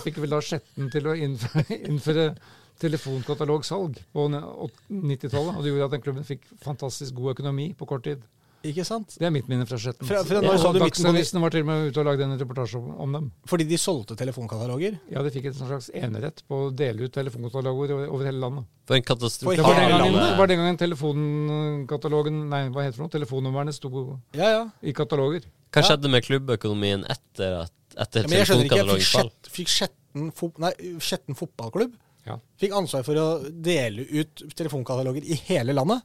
han fikk vel da Skjetten til å innføre, innføre telefonkatalogsalg på 90-tallet. Og det gjorde at den klubben fikk fantastisk god økonomi på kort tid. Ikke sant? Det er mitt minne fra Skjetten. Fra- fra Og når så du midten på- Dagsavisen var til og med ute og lagde en reportasje om, om dem. Fordi de solgte telefonkataloger. Ja, de fikk en slags enerett på å dele ut telefonkataloger over, over hele landet. For en katastrofe. Det var den gangen, var den gangen telefonkatalogen Nei, hva heter det? Telefonnumrene sto Ja, ja. i kataloger. Hva Ja. skjedde med klubbøkonomien etter, at, etter ja men jeg skjønner ikke. Fikk, telefonkatalogens fall? Skjett, fikk Skjetten, fot, fotballklubb Ja. fikk ansvar for å dele ut telefonkataloger i hele landet.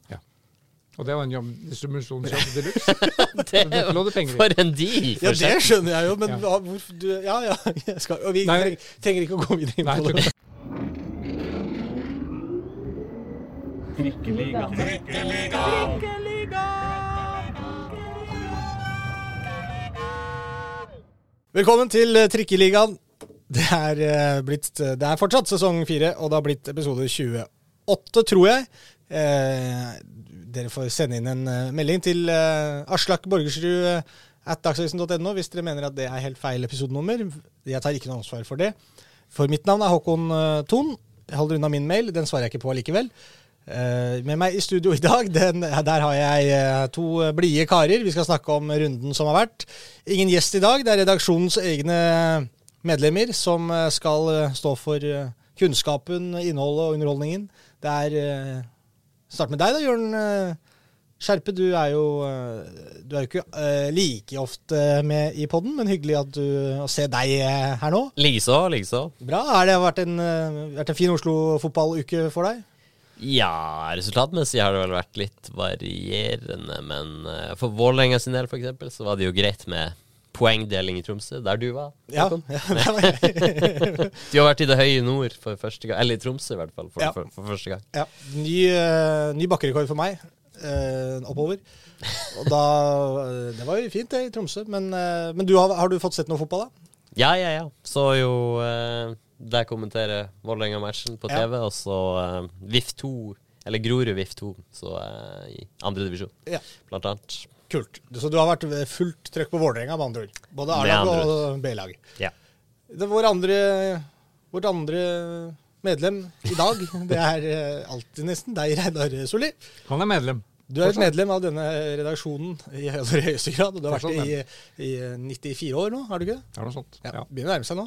Og det var en jobb, distribusjonsjobb de luxe. For en deal! Ja, For det skjønner jeg jo, men Ja. hvorfor du Ja, ja. Jeg skal, og vi Nei. trenger, ikke å gå videre inn på det. ikke. Velkommen til eh, Trikkeligaen. Det er, eh, blitt, det er fortsatt sesong fire, og det har blitt episode 28, tror jeg. Eh, dere får sende inn en eh, melding til eh, Aslak Borgersrud eh, at dagsavisen.no hvis dere mener at det er helt feil episodenummer. Jeg tar ikke noe ansvar for det. For mitt navn er Håkon eh, Thon. Jeg holder unna min mail, den svarer jeg ikke på likevel. Eh, med meg i studio i dag, den, der har jeg eh, to blide karer. Vi skal snakke om runden som har vært. Ingen gjest i dag. Det er redaksjonens egne medlemmer som eh, skal stå for kunnskapen, innholdet og underholdningen. Det er Start med deg da, Jørn Skjerpe. Du er jo, du er jo ikke like ofte med i podden, men hyggelig at du, å se deg her nå. Likeså, likeså. Bra. Har det vært en, vært en fin Oslo-fotballuke for deg? Ja, resultatmessig har det vel vært litt varierende, men eh, for Vålerenga sin del, eksempel, så var det jo greit med poengdeling i Tromsø, der du var. Ja, ja det var jeg. Du har vært i det høye nord for første gang, eller i Tromsø i hvert fall, for, Ja. for, for første gang. Ja, ny, uh, ny bakkerekord for meg Uh, oppover. Og da Det var jo fint, det, i Tromsø. Men, uh, men du har, har du fått sett noe fotball, da? Ja, ja, ja. Så jo der kommenterer Vålerenga-matchen på Ja. TV, og så uh, VIF 2, eller Grorud VIF 2, så uh, i andre divisjon, Ja. blant annet. Kult. Så du har vært fullt trøkk på Vålerenga, med andre ord? Både A-lag og B-lag. Ja. Det Vår andre, vårt andre medlem i dag, det er eh, alltid nesten deg, Reidar Solli. Han er medlem. Du er et medlem av denne redaksjonen i aller høyeste grad. Og du har vært det i, i 94 år nå, har du ikke det? Det er noe sånt. Ja. Ja. Begynner å nærme seg nå.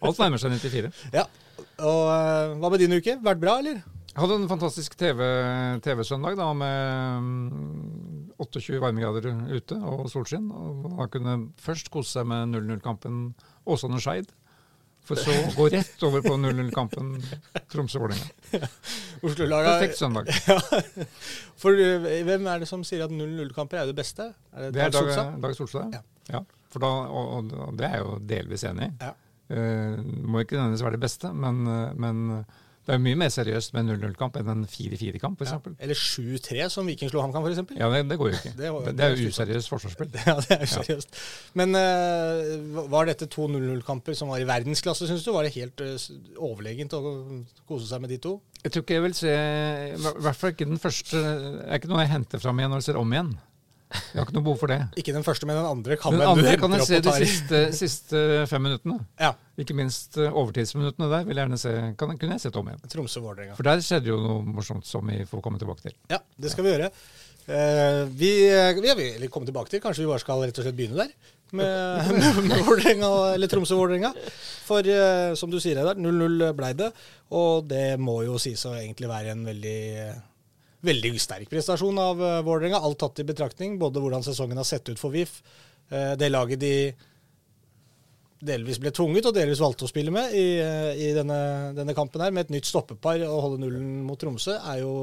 Alt nærmer seg 94. Ja. Og eh, hva med din uke? Vært bra, eller? Jeg hadde en fantastisk TV- TV-søndag da, med mm, 28 varmegrader ute og solskinn. Og Man kunne først kose seg med 0-0-kampen Åsane-Skeid. For så å gå rett over på 0-0-kampen Tromsø-Vålerenga. Oslo-laga Perfekt søndag. Ja. For eh, hvem er det som sier at 0-0-kamper er det beste? Er Det er Dag, Solstad? Dag Solstad. Ja. Ja. For da, og, og, og det er jeg jo delvis enig i. Ja. Uh, må ikke nødvendigvis være det beste, men, eh, men det er mye mer seriøst med en 0-0-kamp enn en 4-4-kamp, f.eks. Ja. Eller 7-3, som Viking slo HamKam, f.eks. Ja, det, det går jo ikke. Det var- Det, det er jo useriøst forsvarsspill. Ja, det er jo seriøst. Men uh, var dette to 0-0-kamper som var i verdensklasse, syns du? Var det helt uh, overlegent å kose seg med de to? Jeg tror ikke jeg vil se I hvert fall ikke den første Det er ikke noe jeg henter fram igjen og ser om igjen. Jeg har ikke noe behov for det. Ikke den første, men den andre kan Den andre kan jeg se de siste, siste fem minuttene. Ja. Ikke minst eh, overtidsminuttene der vil jeg gjerne se, kan, kunne jeg sett om igjen. Tromsø-Vålerenga. For der skjedde jo noe morsomt som vi får komme tilbake til. Ja, det skal vi gjøre. Uh, vi, vi har vel kommet tilbake til, kanskje vi bare skal rett og slett begynne der. Med, med, med eller Tromsø-Vålerenga. For uh, som du sier, Reidar, 0-0 blei det. Og det må jo sies å egentlig være en veldig Veldig sterk prestasjon av uh, Vålerenga, alt tatt i betraktning. Både hvordan sesongen har sett ut for VIF, uh, det laget de delvis ble tvunget og delvis valgte å spille med i, uh, i denne, denne kampen her, med et nytt stoppepar og holde nullen mot Tromsø, er jo,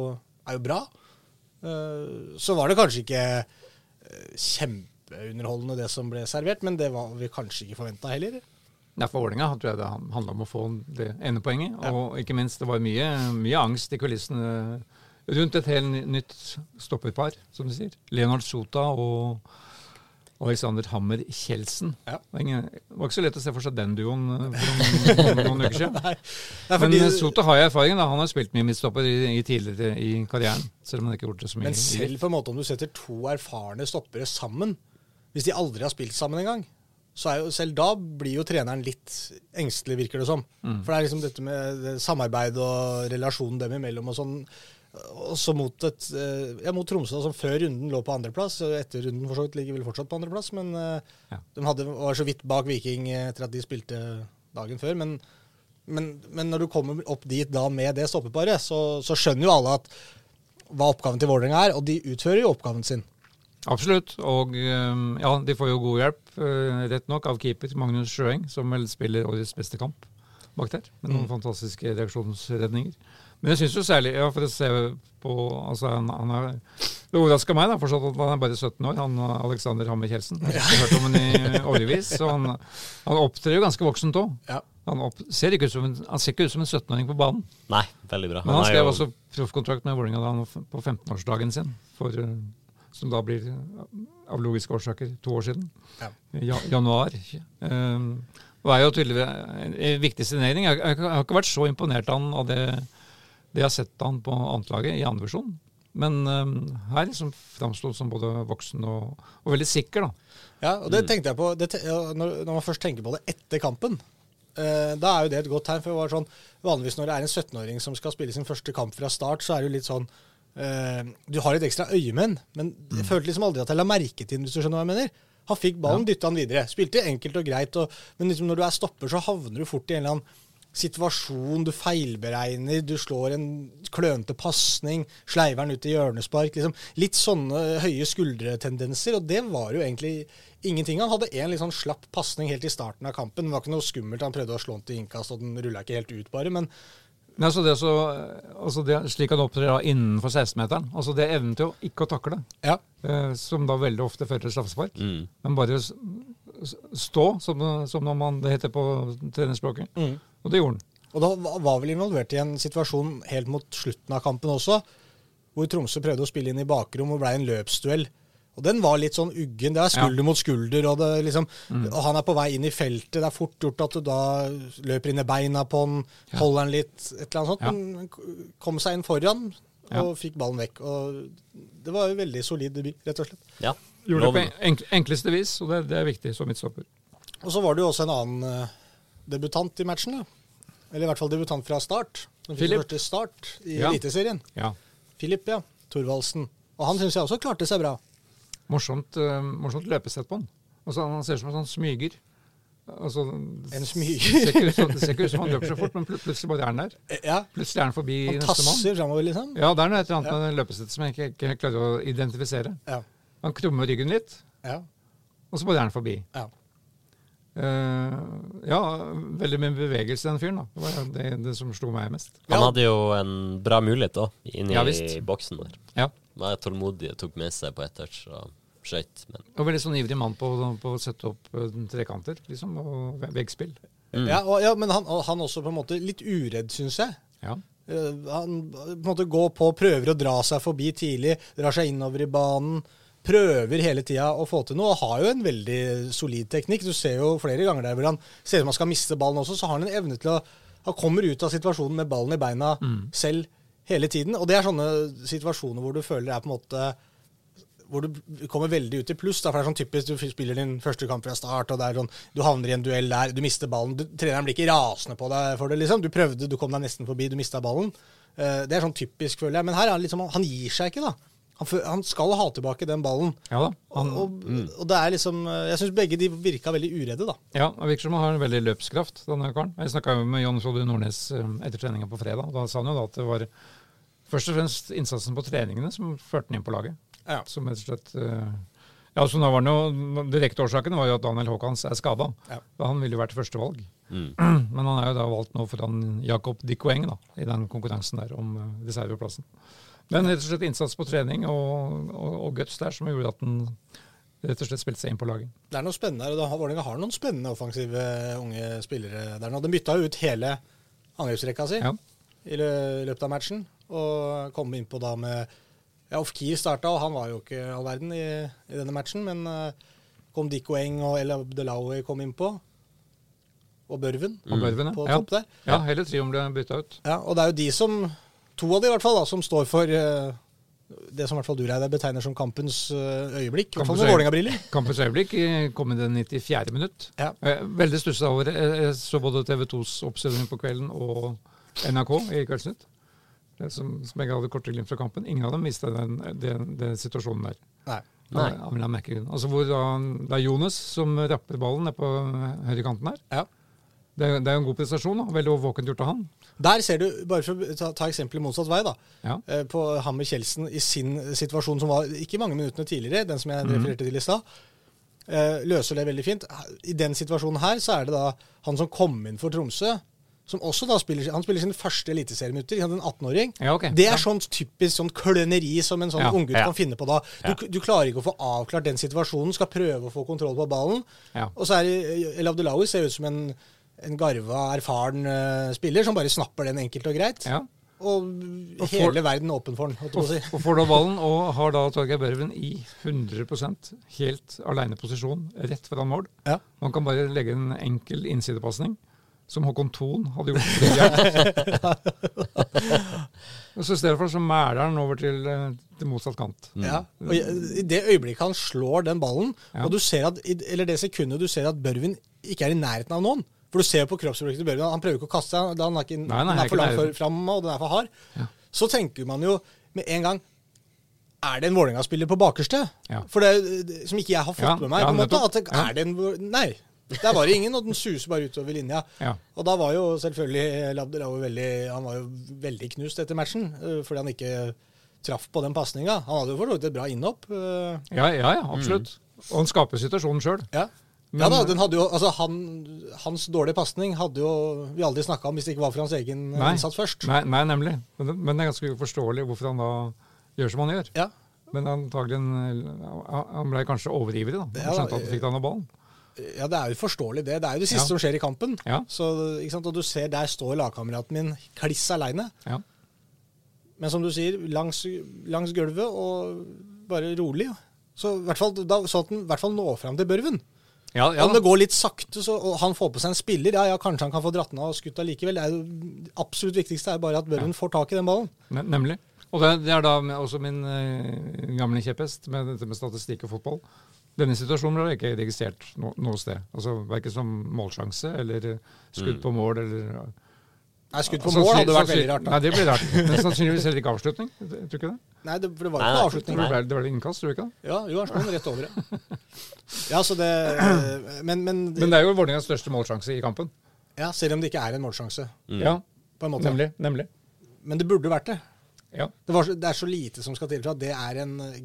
er jo bra. Så var det kanskje ikke kjempeunderholdende det som ble servert, men det var vi kanskje ikke forventa heller. Ja, For Vålerenga tror jeg det handla om å få det ene poenget. Ja. Og ikke minst, det var mye, mye angst i kulissene rundt et helt nytt stopperpar, som du sier. Leonard Sota og Alexander Hammer Kjeldsen. Ja. Det var ikke så lett å se for seg den duoen eh, for noen, noen uker siden. Nei, Men fordi, eh, Sota har jo erfaring. da. Han har spilt mye midtstopper i, i tidligere i karrieren. Selv om han ikke har gjort det så mye. men selv på en måte om du setter to erfarne stoppere sammen, hvis de aldri har spilt sammen engang, så er jo selv da blir jo treneren litt engstelig, virker det som. Mm. For det er liksom dette med samarbeid og relasjonen dem imellom og sånn. Også mot, et, eh, ja, mot Tromsø, som før runden lå på andreplass. Etter runden for så vidt ligger vel fortsatt på andreplass, men eh, Ja. de hadde, var så vidt bak Viking etter at de spilte dagen før. Men, men, men når du kommer opp dit da med det stoppeparet, så, så skjønner jo alle at hva oppgaven til Vålerenga er, og de utfører jo oppgaven sin. Absolutt. Og ja, de får jo god hjelp, rett nok, av keeper Magnus Sjøeng, som vel spiller årets beste kamp bak der. Med noen Mm. fantastiske reaksjonsredninger. Men jeg syns jo særlig, ja, for å se på altså han, han er, Det overraska meg da, fortsatt at han er bare 17 år, han Alexander Hammer Kjeldsen. Jeg har hørt om ham i årevis. Og han, han opptrer jo ganske voksent òg. Ja. Han, opp, ser ikke ut som en, han ser ikke ut som en 17-åring på banen. Nei, veldig bra. Men han han skrev jo- også proffkontrakt med Vålerenga da han på 15-årsdagen sin, for, eh, som da blir eh, av logiske årsaker to år siden. Ja. Ja, januar. Um, og er jo tydeligvis en, en viktig signering. Jeg, jeg, jeg har ikke vært så imponert av han av det, det jeg har sett han på annetlaget i andredivisjon. Men um, her liksom framsto som både voksen og, og veldig sikker, da. Ja, og det tenkte jeg på det, når, når man først tenker på det etter kampen. Uh, da er jo det et godt tegn. for det var sånn, Vanligvis når det er en 17-åring som skal spille sin første kamp fra start, så er det jo litt sånn uh, Du har et ekstra øyemenn, men jeg følte liksom aldri at jeg la merke til den, hvis du skjønner hva jeg mener. Han fikk ballen, dytta han videre. Spilte enkelt og greit, og, men liksom når du er stopper, så havner du fort i en eller annen situasjon, du feilberegner, du slår en klønete pasning, sleiver den ut i hjørnespark. Liksom. Litt sånne høye skuldretendenser, og det var jo egentlig ingenting. Han hadde en litt sånn slapp pasning helt i starten av kampen. Det var ikke noe skummelt, han prøvde å slå den til innkast, og den rulla ikke helt ut, bare. Men Men altså det så, altså det, slik han opptrer da innenfor 16-meteren, altså det evnen til å ikke å takle, ja. eh, som da veldig ofte fører til straffespark. Mm. Men bare stå, som, som når man, det heter på trenerspråket. Mm. Og det gjorde han. Og da var- vel involvert i en situasjon helt mot slutten av kampen også, hvor Tromsø prøvde å spille inn i bakrom og ble en løpsduell. Og den var litt sånn uggen. Det er skulder mot skulder, og, det liksom, og han er på vei inn i feltet. Det er fort gjort at du da løper inn i beina på han, Ja. holder han litt, et eller annet sånt. Ja. Men kom seg inn foran Ja. og fikk ballen vekk. Og det var jo veldig solid debut, rett og slett. Ja. Gjorde det på enk, enkleste vis, og det, det er viktig som midtstopper. Og så var det jo også en annen eh, debutant i matchen, da. Eller i hvert fall debutant fra start. Den første start i Ja. Eliteserien. Ja. Filip, ja. Thorvaldsen. Og han syns jeg også klarte seg bra. Morsomt, uh, morsomt løpesett på han. Altså, han ser ut som en sånn smyger. Altså, En smyger. det ser ikke ut som han løper så fort, men pl plutselig bare er han der. ja, Plutselig er han forbi han neste mann. tasser framover, liksom. Ja, det er noe et eller annet med det løpesettet som jeg ikke, ikke klarer å identifisere. Ja. Han krummer ryggen litt, ja. og så bare er han forbi. ja. Eh, ja, veldig mye bevegelse, den fyren. da. Det var det, det som slo meg mest. Han Ja. hadde jo en bra mulighet da, inni Ja, boksen der. Ja. Var tålmodig og tok med seg på ett touch og skøyt. Men Og veldig sånn ivrig mann på, på å sette opp eh, trekanter, liksom, og veggspill. Mm. ja, og, ja men han, han også på en måte litt uredd, syns jeg. Ja. Uh, han på en måte går på, prøver å dra seg forbi tidlig, drar seg innover i banen. Prøver hele tida å få til noe, og har jo en veldig solid teknikk. Du ser jo flere ganger der hvor han ser ut som han skal miste ballen også, så har han en evne til å Han kommer ut av situasjonen med ballen i beina selv hele tiden. Og det er sånne situasjoner hvor du føler er på en måte hvor du kommer veldig ut i pluss. Da, for det er sånn typisk, Du spiller din første kamp fra start, og det er sånn, du havner i en duell der, du mister ballen. Du, treneren blir ikke rasende på deg for det. liksom. Du prøvde, du kom deg nesten forbi, du mista ballen. Uh, det er sånn typisk, føler jeg. Men her er han liksom, han gir seg ikke, da. Han, han skal ha tilbake den ballen. Ja da. Og, Han, og, og det er liksom eh, Jeg syns begge de virka veldig uredde, da. ja, det virker som han har en veldig løpskraft, denne karen. Jeg snakka med John Frode Nordnes eh, etter treninga på fredag. Da sa han jo da at det var først og fremst innsatsen på treningene som førte han inn på laget. Ja. Som rett og slett eh, Ja, så nå var det jo, Direkte årsaken var jo at Daniel Haakons er skada. Ja. Han ville jo vært førstevalg. Mm. Men han er jo da valgt nå foran Jakob Dikoeng da, i den konkurransen der om reserveplassen. Men rett og slett innsats på trening og, og, og guts der som gjorde at den rett og slett spilte seg inn på laget. Det er noe spennende her. og Vålerenga har noen spennende offensive unge spillere der nå. De bytta jo ut hele angrepsrekka si Ja. i løpet av matchen. Og kom innpå da med Ja, Ofkir starta, og han var jo ikke all verden i, i denne matchen. Men uh, kom Dikoeng og El Abdelawi kom innpå. Og Børven Og Børven, på topp der. Ja, hele trioen ble bytta ut. Ja, og det er jo de som To av de i hvert fall da, som står for, eh, det som i hvert fall du Reidar, betegner som kampens eh, øyeblikk. I hvert fall med Vålerenga-briller. Kampens øyeblikk kom i det 94. minutt. Ja. Eh, Veldig stussa over det. Jeg så både TV 2s oppstilling på kvelden og NRK i Kveldsnytt. Det Som, som jeg hadde korte glimt fra kampen. Ingen av dem visste den, den, den situasjonen der. Nei. Nei. Av. Altså hvor da, det er Jonas som rapper ballen nede på høyrekanten her. Ja. Det, det er jo en god prestasjon. da. Veldig våkent gjort av han. Der ser du, bare for å ta, ta eksempelet motsatt vei, da. Ja. eh, På Hammer Kjeldsen i sin situasjon som var ikke mange minuttene tidligere, den som jeg Mhm. refererte til i stad. eh, Løser det veldig fint. I den situasjonen her så er det da han som kom inn for Tromsø, som også da spiller Han spiller sine første eliteserieminutter, en 18-åring. Ja, okay. Det er Ja. sånn typisk sånn kløneri som en sånn Ja, unggutt kan finne på da. Du, du klarer ikke å få avklart den situasjonen, skal prøve å få kontroll på ballen. Ja. Og så er El Abdelawi ser ut som en, en garva, erfaren uh, spiller som bare snapper den enkelt og greit. Ja. Og Og får- hele verden åpen for den, Og, si. og får da ballen, og har da Torgeir Børven i 100% helt aleine posisjon rett foran mål. Ja. Man kan bare legge en enkel innsidepasning, som Håkon Thon hadde gjort. og så I stedet for så mæler han over til, eh, til motsatt kant. Ja. Og i det øyeblikket han slår den ballen, Ja. og du ser at, eller det sekundet du ser at Børven ikke er i nærheten av noen For du ser på kroppsspråket til Børgen. han prøver ikke å kaste seg, han er ikke, Nei, nei, den er for langt fram, og den er for hard. Ja. Så tenker man jo med en gang Er det en Vålerenga-spiller på bakerste? Ja. For det, som ikke jeg har fått Ja, med meg. på en måte, at det, er det en, Nei. Der var det ingen, og den suser bare utover linja. Ja. Og da var jo selvfølgelig Labdelawi veldig Han var jo veldig knust etter matchen, øh, fordi han ikke traff på den pasninga. Han hadde jo for så vidt et bra innhopp. øh, Ja, ja, ja absolutt. Og han skaper situasjonen sjøl. Ja. Men- ja da, den hadde jo, altså han, Hans dårlige pasning hadde jo vi aldri snakka om hvis det ikke var for hans egen Nei. innsats først. Nei, nei, nemlig. Men men det er ganske uforståelig hvorfor han da gjør som han gjør. Ja, Men antagelig Han ble kanskje overivrig, da. Han Ja, skjønte at han fikk denne ballen. ja, det er jo forståelig, det. Det er jo det siste Ja. som skjer i kampen. Ja. Så? Og du ser, der står lagkameraten min kliss aleine. Ja. Men som du sier, langs, langs gulvet og bare rolig. Så i hvert fall, da, så at han i hvert fall når fram til Børven. Ja, ja, Om det går litt sakte, så, og han får på seg en spiller, ja, ja, kanskje han kan få dratt den av og skutt allikevel. Det absolutt viktigste er bare at Børven får tak i den ballen. Ne- Nemlig. Og det, det er da også min eh, gamle kjepphest med dette med statistikk og fotball. Denne situasjonen ble ikke registrert no, noe sted. Altså Verken som målsjanse eller eh, skudd på mål eller Nei, skudd på mål hadde vært veldig rart. Nei, det blir rart. Men sannsynligvis heller ikke avslutning. tror tror ikke det. Nei, det, for det var ikke nei. Det var ble, det ble innkast, tror du ikke det? Ja, jo, han slo den rett over det. Ja, så det eh, Men, men, Men det er jo Vålerengas største målsjanse i kampen. ja, selv om det ikke er en målsjanse, Mm. Ja, på en måte. nemlig. nemlig. Men det burde vært det. Ja, Det, var, det er så lite som skal til for at det er en eh,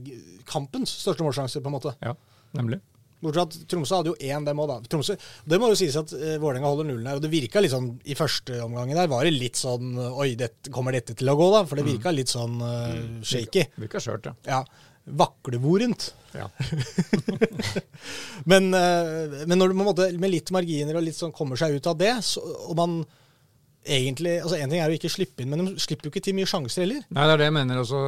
kampens største målsjanse, på en måte. ja, nemlig. Bortsett fra at Tromsø hadde jo én, dem òg, da. Tromsø, det må jo sies at uh, Vålerenga holder nullen her. Og det virka litt sånn I første omgangen der var det litt sånn Oi, dette, kommer dette til å gå, da? For det virka litt sånn uh, shaky. Virka skjørt, ja. Ja. Vaklevorent. ja. Men, uh, men når du måte med litt marginer og litt sånn kommer seg ut av det, så, og man egentlig altså En ting er jo ikke slippe inn, men de slipper jo ikke til mye sjanser heller. Nei, det er det jeg mener også.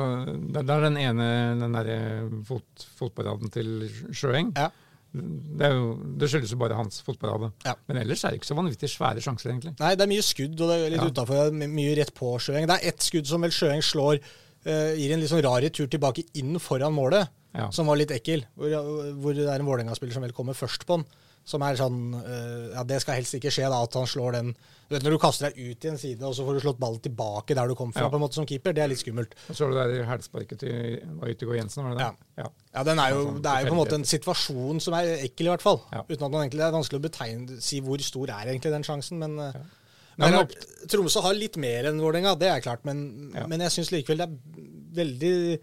Det er den ene den derre fot, fotballraden til Sjøeng. Ja. Det, jo, det skyldes jo bare hans fotballrade. Ja. Men ellers er det ikke så vanvittig svære sjanser, egentlig. Nei, det er mye skudd, og det er litt Ja. utenfor, mye rett på Sjøeng. Det er ett skudd som vel Sjøeng slår, Uh, gir en litt sånn rar retur tilbake inn foran målet, Ja. som var litt ekkel. Hvor, hvor det er en Vålerenga-spiller som vel kommer først på den. Som er sånn uh, Ja, det skal helst ikke skje, da, at han slår den Du vet når du kaster deg ut i en side, og så får du slått ballen tilbake der du kom fra, Ja. på en måte som keeper, det er litt skummelt. Og så du det der hælsparket til Yttergård Jensen, var det det? Ja. Ja, den er jo, Sånn Det er jo på en måte en situasjon som er ekkel, i hvert fall. Ja. Uten at man egentlig det er vanskelig å betegne, si hvor stor er egentlig den sjansen. Men, eh, Ja. men men Tromsø har litt mer enn Vålerenga, det er klart. Men, Ja. men jeg syns likevel det er veldig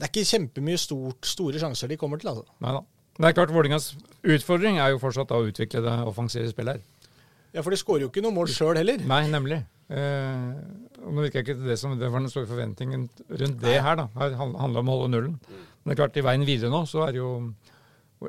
Det er ikke kjempemye stort, store sjanser de kommer til. altså. Nei da. Det er klart Vålerengas utfordring er jo fortsatt å utvikle det offensive spillet her. Ja, For de skårer jo ikke noe mål sjøl heller. Nei, nemlig. Eh, og nå virker ikke det som det var den store forventningen rundt det her. da. Her handla om å holde nullen. Men det er klart, i veien videre nå, så er det jo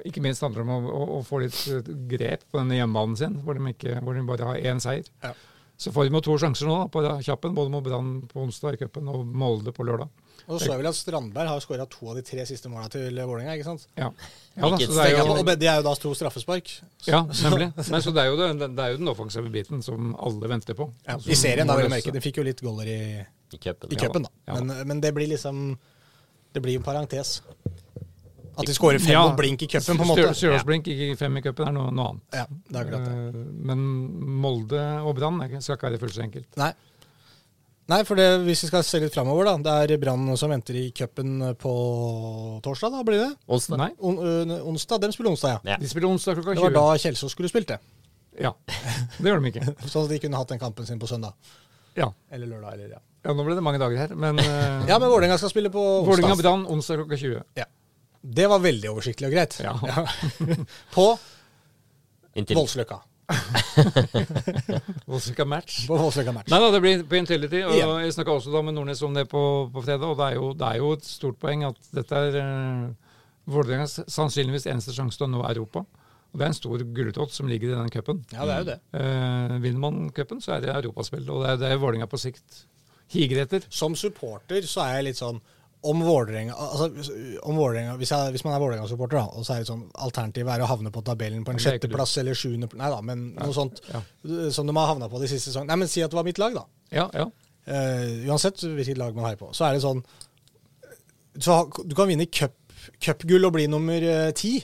Ikke minst handler det om å, å, å få litt eh, grep på denne hjemmebanen sin, hvor de, ikke, hvor de bare har én seier. Ja. Så får de jo to sjanser nå da, på kjappen, både mot Brann på onsdag i cupen og Molde på lørdag. Og så så jeg vel at Strandberg har skåra to av de tre siste måla til Vålerenga. ikke sant? Ja, ja da, så det er jo, og det er jo da to straffespark. ja nemlig. Nei, så det er, jo det, det er jo den offensive biten som alle venter på. Ja, I serien, da, vil jeg merke. De fikk jo litt goller i, I cupen. i Ja da. da. Ja da. Men, men det blir liksom Det blir en parentes. At de skårer fem Ja. og blink i cupen, på en måte. Stjørdalsblink ikke fem i cupen er noe, noe annet. Ja, det er klart det. Eh, Men Molde og Brann skal ikke være fullt så enkelt. Nei. Nei, for det, hvis vi skal se litt framover, da. Det er Brann som venter i cupen på torsdag, da blir det? Onsdag. Nei, On, onsdag? De spiller onsdag, ja. Ja. de spiller onsdag klokka 20. Det var da Kjelsås skulle spilt det. Ja, det gjør de ikke. Sånn at de kunne hatt den kampen sin på søndag. Ja. Eller lørdag, eller ja. ja, nå ble det mange dager her, men uh, Ja, men Vålerenga skal spille på onsdag. Vålerenga-Brann onsdag klokka 20. Ja. Det var veldig oversiktlig og greit. Ja. på. Voldsløkka. Voldsløkka match. Match. Nei da, det blir på Intility. Og Ja. jeg snakka også da med Nordnes om det på, på fredag, og det er, jo, det er jo et stort poeng at dette er uh, Vålerengas sannsynligvis eneste sjanse til å nå Europa. Og det er en stor gulrot som ligger i den cupen. Ja, det er jo det. Uh, vinner man cupen, så er det europaspill, og det er det Vålerenga på sikt higer etter. Som supporter så er jeg litt sånn om Vålerenga altså, hvis, hvis man er Vålerenga-supporter, da, og så er det sånn alternativet er å havne på tabellen på en sjetteplass eller sjuende Nei da, men noe sånt Ja, som de har havna på de siste sesongene. Nei, men si at det var mitt lag, da. ja. ja. Uh, uansett hvilket lag man heier på. Så er det sånn så, Du kan vinne cup- og bli nummer eh, ti.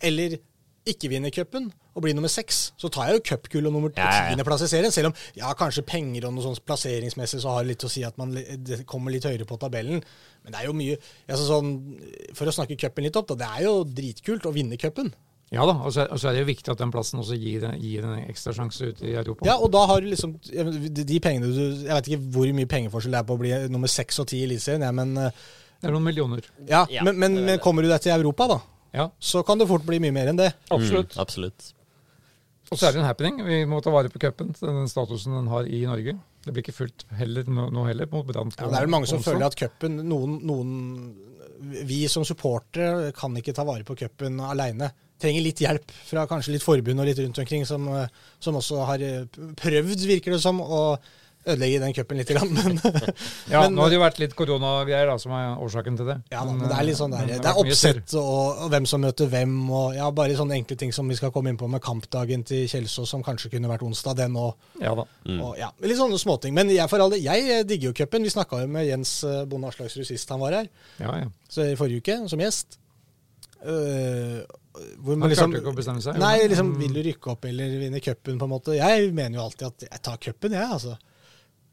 Eller ikke vinner cupen og blir nummer seks. Så tar jeg jo cupgull og nummer tiendeplass ja, ja. i serien. Selv om ja, kanskje penger og noe sånt plasseringsmessig så har det litt å si at man det kommer litt høyere på tabellen. Men det er jo mye altså sånn, For å snakke cupen litt opp, da. Det er jo dritkult å vinne cupen. ja da, og så, og så er det jo viktig at den plassen også gir, gir en ekstra sjanse ute i Europa. Ja, og da har du liksom de de pengene du Jeg vet ikke hvor mye pengeforskjell det er på å bli nummer seks og ti i Eliteserien, ja, men eh, Det er noen millioner. Ja, Ja, men, men, det men kommer du deg til Europa, da, Ja, så kan det fort bli mye mer enn det. absolutt. Mm, absolutt. Og så er det en happening. Vi må ta vare på cupen, den statusen den har i Norge. Det blir ikke fullt heller nå, heller mot Ja, det er vel mange som føler at cupen noen, noen Vi som supportere kan ikke ta vare på cupen aleine. Trenger litt hjelp fra kanskje litt forbund og litt rundt omkring, som, som også har eh, prøvd, virker det som, å ødelegge den cupen litt. Grann, men, Ja, men- nå har det jo vært litt koronagreier som er årsaken til det. Ja, da, men det er litt sånn der, det, det er oppsett og, og hvem som møter hvem, og ja, bare sånne enkle ting som vi skal komme inn på med kampdagen til Kjelsås, som kanskje kunne vært onsdag, den òg. Ja da. Mm. Og, ja, litt sånne småting. Men jeg, for all del, jeg eh, digger jo cupen. Vi snakka jo med Jens eh, Bonde Aslagsrud sist han var her, Ja, ja. så i forrige uke, som gjest. Uh, hvor Han man liksom klarte ikke å bestemme seg. Nei, liksom, Mm. vil du rykke opp eller vinne cupen, på en måte? Jeg mener jo alltid at jeg tar cupen, jeg, altså.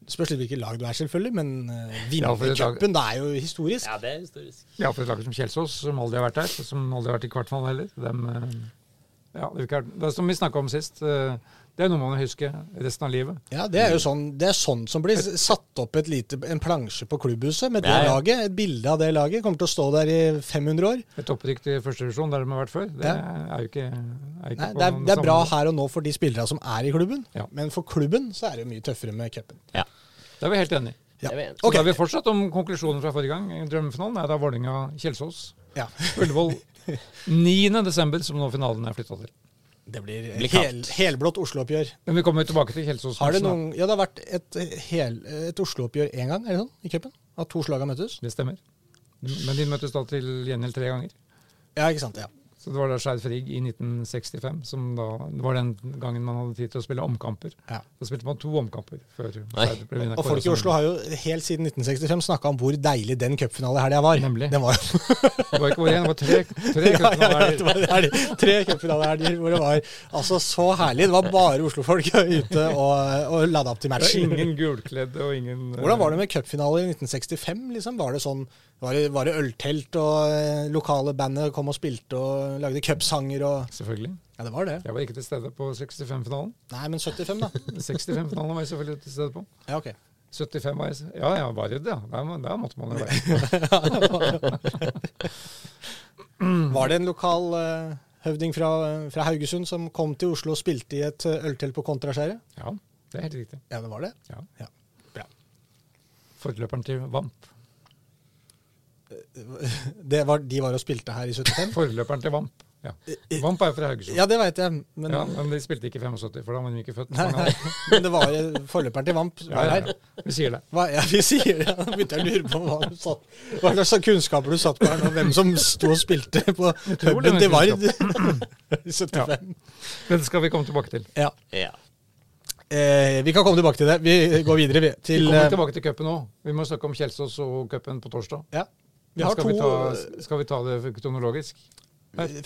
Det spørs litt hvilket lag du er, selvfølgelig, men uh, vinnercupen Ja, for et lag- cupen, det er jo historisk. Ja, det er historisk. Ja, for et lag som Kjelsås, som aldri har vært der, som aldri har vært i kvartfinale heller. Dem, eh, ja, det, er det er som vi snakka om sist, eh, det er noe man må huske resten av livet. Ja, det er jo sånn, det er sånn som blir satt opp et lite, en plansje på klubbhuset med det Ja, ja. laget. Et bilde av det laget. Kommer til å stå der i 500 år. Et opprykk til første divisjon, der de har vært før, det Ja. er jo ikke, er ikke Nei, på det, er, det er bra her og nå for de spillerne som er i klubben, Ja. men for klubben så er det jo mye tøffere med cupen. Ja. Det er vi helt enig i. Ja. Det vi. Så da er vi fortsatt om konklusjonen fra forrige gang. Drømmefinalen er da Vålerenga-Kjelsås. Ja. Ullevål 9. desember, som nå finalen er flytta til. Det blir, blir hel, helblått Oslo-oppgjør. Men vi kommer tilbake til Kjelsås. Har det noen Ja, det har vært et, hel, et Oslo-oppgjør én gang, er det sånn? I cupen? At to slag har møttes? Det stemmer. Men de møttes da til gjengjeld tre ganger. Ja, ikke sant. Ja. Så det var da Skeid Frigg i 1965, som da det var den gangen man hadde tid til å spille omkamper. Ja. Da spilte man to omkamper før Skeid ble vinner. Og folk i Oslo har jo helt siden 1965 snakka om hvor deilig den cupfinalehelga var. Nemlig. Den var Det var ikke bare én, det var tre, tre cupfinalehelger. ja. Tre cupfinalehelger hvor det var altså så herlig. Det var bare Oslo-folk ute og, og lada opp til Det var ingen gulkledde og ingen eh, Hvordan var det med cupfinaler i 1965? liksom? Var det sånn, det, var det øltelt, og eh, lokale bandet kom og spilte og lagde cupsanger og Selvfølgelig. Ja, det var det. Jeg var ikke til stede på 65-finalen. Nei, men 75, da. 65-finalen var jeg selvfølgelig til stede på. Ja, ok. 75 var jeg Ja, ja, var det det? Der, der måtte man jo være. Var det en lokal uh, høvding fra, fra Haugesund som kom til Oslo og spilte i et eh, øltelt på Kontraskjæret? Ja, det er helt riktig. Ja, det var det. Ja. Ja, bra. Forløperen til Vamp. Det var, de var og spilte her i 75? Forløperen til Vamp. Ja. Vamp er jo fra Haugesund. Ja, det veit jeg, men, Ja, men de spilte ikke i 75, for da var de ikke født. nei, nei, men det var eh, forløperen til Vamp Ja, var ja, her. ja. Vi sier det. Hva, ja, vi sier det. Nå begynte jeg å lure på hva, du satt, hva slags kunnskaper du satt på her og Hvem som sto og spilte på tror det puben var til Vard i 75. Det skal vi komme tilbake til. Ja. Ja. Eh, vi kan komme tilbake til det. Vi går videre vi, Vi kommer eh, tilbake til cupen òg. Vi må snakke om Kjelsås og cupen på torsdag. Ja. Vi har skal, to vi ta, skal vi ta det kronologisk?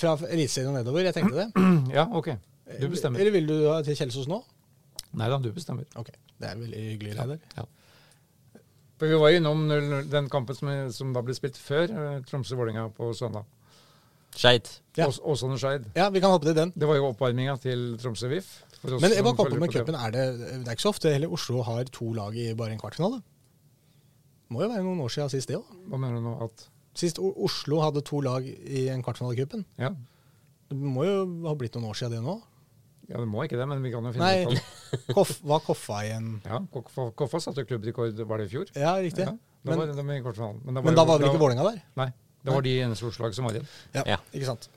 fra Eliteserien og nedover. Jeg tenkte det. Ja, ok. Du bestemmer. Eller vil du ha til Kjelsås nå? Nei da, du bestemmer. Ok, Det er veldig hyggelig. Reidar. Ja. ja. Vi var innom 0-0 den kampen som, som da ble spilt før eh, Tromsø-Vålerenga på søndag. Skeid. Ja. Ås- Åsane Skeid. Ja, vi kan hoppe til den. Det var jo oppvarminga til Tromsø VIF. Men jeg bare kom på med på cupen. Er det, det er ikke så ofte heller Oslo har to lag i bare en kvartfinale? Må jo være noen år siden sist det òg. Hva mener du nå? At Sist Oslo hadde to lag i en kvartfinale i. Ja, Det må jo ha blitt noen år siden det nå. ja det må ikke det, men vi kan jo finne Nei, ut av det. Koff, var Koffa igjen Ja, Koffa, Koffa satte klubbrekord, var det i fjor? Ja, riktig. Ja, da Men- var med i kvartfinalen. Men, Men da var vel ikke Vålerenga der? Nei, det var de eneste Oslo-lag som var igjen. Ja, Ja. ikke sant.